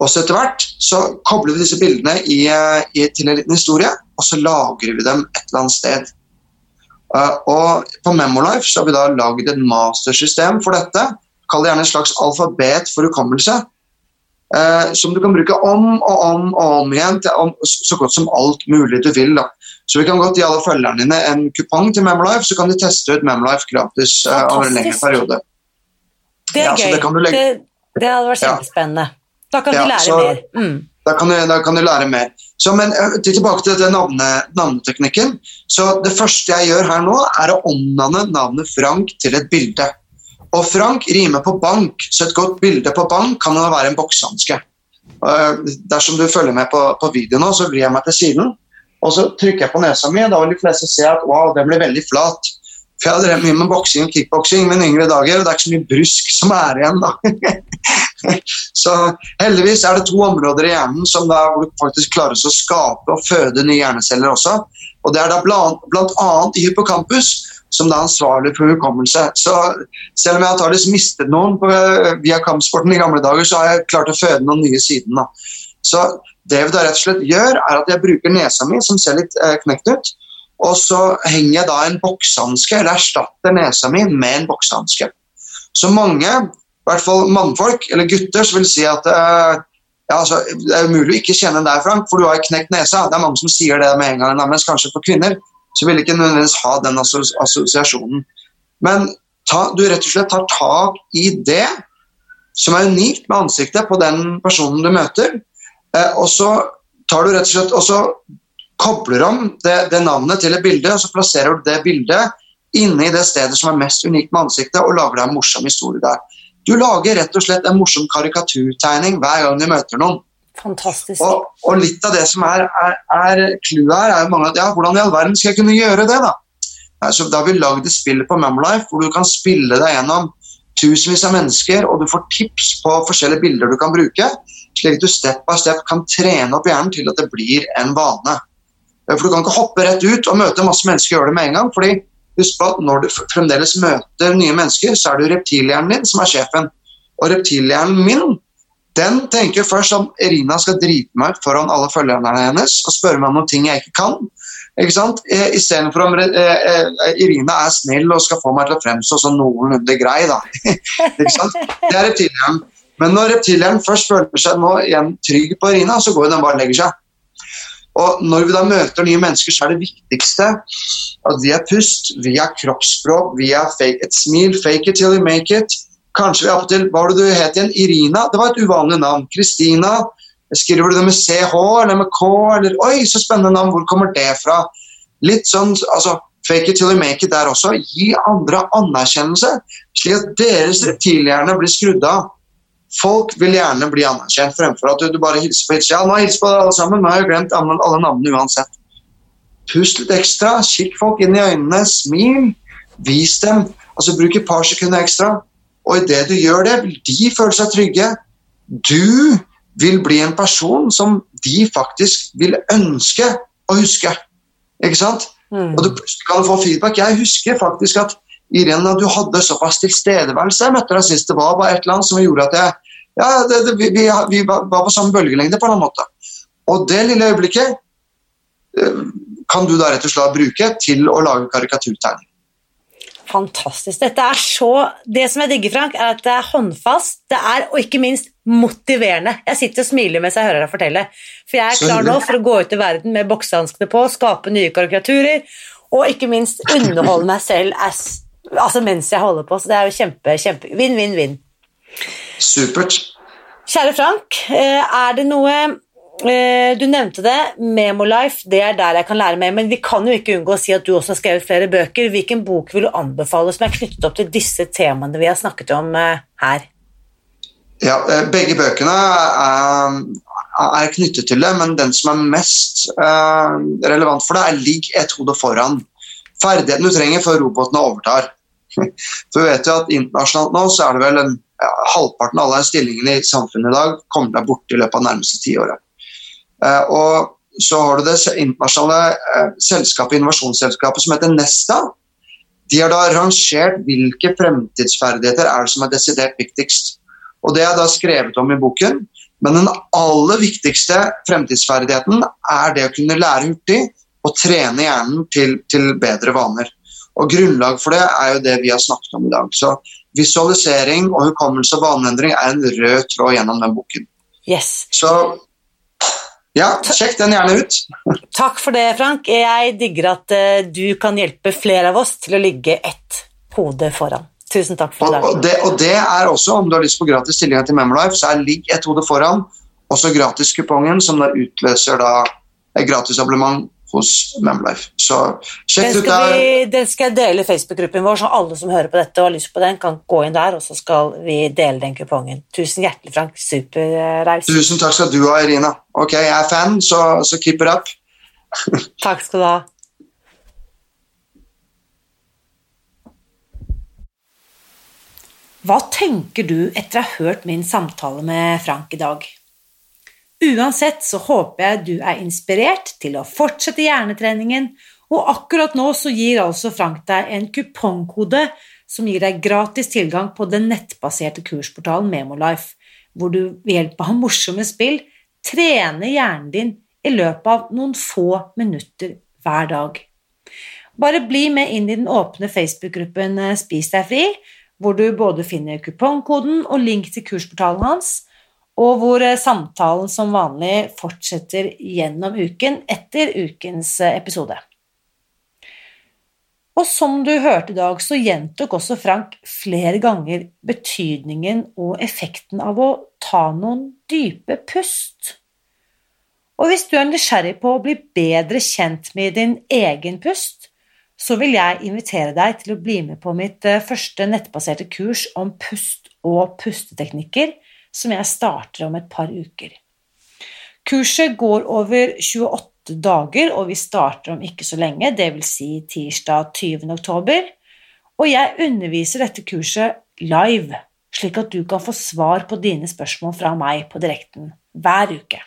Og så etter hvert så kobler vi disse bildene i, i, til en liten historie, og så lagrer vi dem et eller annet sted. Uh, og På Memolife så har vi da lagd et mastersystem for dette. Kall det gjerne et slags alfabet for hukommelse. eh, som du kan bruke om og om og om igjen til om, så godt som alt mulig du vil. da. Så vi kan godt gi alle følgerne dine en kupong til Memolife, så kan de teste ut Memolife gratis eh, over en lengre periode. Det er Ja, gøy. det kan du legge- det, det hadde vært Ja. Da kan Ja, de lære så- mer. Mm. Da kan, du, da kan du lære mer. Så, men eh, tilbake til navne, navneteknikken. Så Det første jeg gjør her nå, er å omdanne navnet Frank til et bilde. Og Frank rimer på bank, så et godt bilde på bank kan jo være en boksehanske. Eh, Dersom du følger med på, på videoen nå, så vrir jeg meg til siden. Og så trykker jeg på nesa mi, da vil de fleste se at wow, den blir veldig flat. For jeg har drevet mye med boksing og kickboksing mine yngre dager, og det er ikke så mye brusk som er igjen da. Så heldigvis er det to områder i hjernen som da, faktisk klarer å skape og føde nye hjerneceller også. Og det er da blant, blant annet i hippocampus, som da er ansvarlig for hukommelse. Så selv om jeg antakeligvis mistet noen på, via kampsporten i gamle dager, så har jeg klart å føde noen nye siden. Da. Så det vi da rett og slett gjør, er at jeg bruker nesa mi, som ser litt eh, knekt ut, og så henger jeg da en boksehanske, eller erstatter nesa mi med en boksehanske. Så mange, i hvert fall mannfolk eller gutter, så vil si at eh, ja, altså, det er umulig å ikke kjenne deg, Frank, for du har knekt nesa. Det er mange som sier det med en gang, mens kanskje for kvinner så vil ikke nødvendigvis ha den assosiasjonen. Men ta, du rett og slett tar tak i det som er unikt med ansiktet på den personen du møter, eh, og så tar du rett og slett og så kobler om det, det navnet til et bilde, og så plasserer du det bildet inne i det stedet som er mest unikt med ansiktet, og lager deg en morsom historie der. Du lager rett og slett en morsom karikaturtegning hver gang du møter noen. Fantastisk. Og, og litt av det som er, er, er clouet her, er jo mange at ja, hvordan i all verden skal jeg kunne gjøre det, da? Nei, så da har vi lagd et spill på Memolife hvor du kan spille deg gjennom tusenvis av mennesker, og du får tips på forskjellige bilder du kan bruke, slik at du step by step kan trene opp hjernen til at det blir en vane. For du kan ikke hoppe rett ut og møte masse mennesker og gjøre det med en gang. fordi husk på at når du fremdeles møter nye mennesker, så er det jo reptilhjernen din som er sjefen. Og reptilhjernen min den tenker først om Irina skal drite meg ut foran alle følgerne hennes og spørre meg om ting jeg ikke kan. Ikke sant? Eh, Istedenfor om eh, eh, Irina er snill og skal få meg til å fremstå som noenlunde grei. Da. ikke sant? Det er reptilhjernen. Men når reptilhjernen først føler seg nå igjen trygg på Irina, så går den bare og legger seg. Og når vi da møter nye mennesker, så er det viktigste at via pust, via kroppsspråk, via fake, et smil, fake it till you make it. Kanskje vi appåtil Hva var det du het igjen? Irina? Det var et uvanlig navn. Kristina? Skriver du det med CH eller med K? Eller Oi, så spennende navn. Hvor kommer det fra? Litt sånn altså Fake it till you make it der også. Gi andre anerkjennelse, slik at deres reptilhjerne blir skrudd av. Folk vil gjerne bli anerkjent fremfor at du, du bare hilser på hilser. Ja, nå hilst på alle sammen, nå har jeg glemt alle, navnene uansett. Pust litt ekstra, kikk folk inn i øynene, smil, vis dem. Altså Bruk et par sekunder ekstra. Og idet du gjør det, vil de føle seg trygge. Du vil bli en person som de faktisk vil ønske å huske. Ikke sant? Mm. Og du kan få feedback. Jeg husker faktisk at Irene, du hadde såpass tilstedeværelse. Jeg møtte deg sist. Det var bare et eller annet som gjorde at jeg ja, det, det, vi, vi, vi var på samme bølgelengde på en annen måte. Og det lille øyeblikket eh, kan du da rett og slett bruke til å lage karikaturtegning. Fantastisk. Dette er så Det som jeg digger, Frank, er at det er håndfast, det er, og ikke minst motiverende. Jeg sitter og smiler mens jeg hører deg fortelle. For jeg er klar nå for å gå ut i verden med boksehanskene på, skape nye karikaturer, og ikke minst underholde meg selv as, altså mens jeg holder på. Så det er jo kjempe, kjempe Vinn, vinn, vinn. Supert. Kjære Frank, eh, er det noe eh, Du nevnte det, Memolife, det er der jeg kan lære mer, men vi kan jo ikke unngå å si at du også har skrevet flere bøker. Hvilken bok vil du anbefale som er knyttet opp til disse temaene vi har snakket om eh, her? Ja, begge bøkene er, er knyttet til det, men den som er mest relevant for deg, er 'Ligg et hode foran'. Ferdigheten du trenger før robotene overtar. For vi vet jo at internasjonalt nå så er det vel en, ja, halvparten av alle stillingene i samfunnet i dag kommer deg borte i løpet av nærmeste tiåret. Eh, og så har du det internasjonale eh, selskapet, innovasjonsselskapet som heter Nesta. De har da rangert hvilke fremtidsferdigheter er det som er desidert viktigst. Og det er da skrevet om i boken. Men den aller viktigste fremtidsferdigheten er det å kunne lære hurtig og trene hjernen til, til bedre vaner. Og Grunnlag for det er jo det vi har snakket om i dag. Så Visualisering og hukommelse og vaneendring er en rød tråd gjennom den boken. Yes. Så ja, sjekk den gjerne ut. Takk for det, Frank. Jeg digger at eh, du kan hjelpe flere av oss til å ligge ett hode foran. Tusen takk for Og, det, og det er også, om du har lyst på gratis stillinger til Memolife, så er ligg et hode foran, også gratiskupongen som da utløser da et gratisabonnement hos Memlife. Så sjekk ut der. vi, den skal jeg dele i Facebook-gruppen vår, så alle som hører på dette og har lyst på den, kan gå inn der, og så skal vi dele den kupongen. Tusen hjertelig, Frank. Superreis. Tusen takk skal du ha, Irina. Ok, jeg er fan, så, så keep it up. Takk skal du ha. Hva tenker du etter å ha hørt min samtale med Frank i dag? Uansett så håper jeg du er inspirert til å fortsette hjernetreningen, og akkurat nå så gir altså Frank deg en kupongkode som gir deg gratis tilgang på den nettbaserte kursportalen Memolife, hvor du ved hjelp av morsomme spill trener hjernen din i løpet av noen få minutter hver dag. Bare bli med inn i den åpne Facebook-gruppen Spis deg fri, hvor du både finner kupongkoden og link til kursportalen hans, og hvor eh, samtalen som vanlig fortsetter gjennom uken etter ukens eh, episode. Og som du hørte i dag, så gjentok også Frank flere ganger betydningen og effekten av å ta noen dype pust. Og hvis du er nysgjerrig på å bli bedre kjent med din egen pust, så vil jeg invitere deg til å bli med på mitt eh, første nettbaserte kurs om pust og pusteteknikker, som jeg starter om et par uker. Kurset går over 28 dager, og vi starter om ikke så lenge, dvs. Si tirsdag 20. oktober. Og jeg underviser dette kurset live, slik at du kan få svar på dine spørsmål fra meg på direkten hver uke.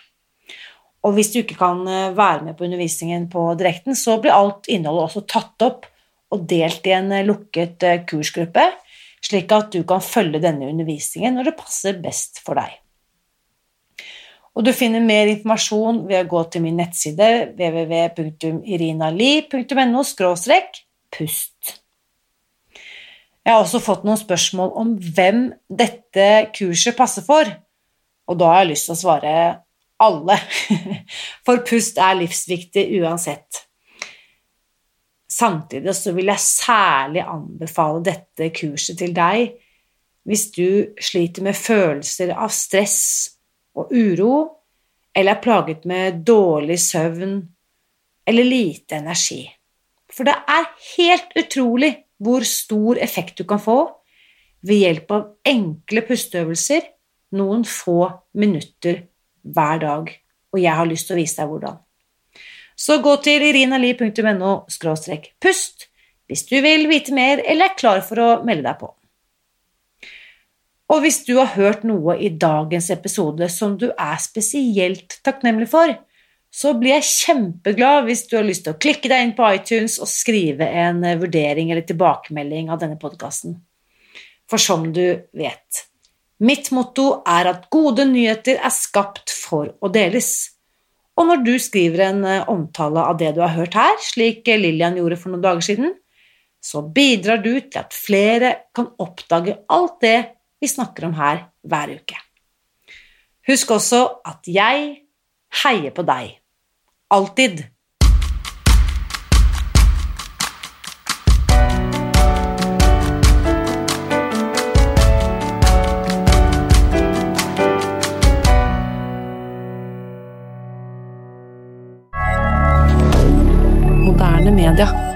Og hvis du ikke kan eh, være med på undervisningen på direkten, så blir alt innholdet også tatt opp og delt i en eh, lukket eh, kursgruppe, slik at du kan følge denne undervisningen når det passer best for deg. Og du finner mer informasjon ved å gå til min nettside www.irinali.no pust. Jeg har også fått noen spørsmål om hvem dette kurset passer for, og da har jeg lyst til å svare alle, for pust er livsviktig uansett. Samtidig så vil jeg særlig anbefale dette kurset til deg hvis du sliter med følelser av stress og uro, eller er plaget med dårlig søvn eller lite energi. For det er helt utrolig hvor stor effekt du kan få ved hjelp av enkle pusteøvelser noen få minutter hver dag, og jeg har lyst til å vise deg hvordan. Så gå til irinali.no pust hvis du vil vite mer eller er klar for å melde deg på. Og hvis du har hørt noe i dagens episode som du er spesielt takknemlig for, så blir jeg kjempeglad hvis du har lyst til å klikke deg inn på iTunes og skrive en vurdering eller tilbakemelding av denne podkasten. For som du vet, mitt motto er at gode nyheter er skapt for å deles. Og når du skriver en eh, omtale av det du har hørt her, slik Lillian gjorde for noen dager siden, så bidrar du til at flere kan oppdage alt det vi snakker om her hver uke. Husk også at jeg heier på deg. Alltid. Media.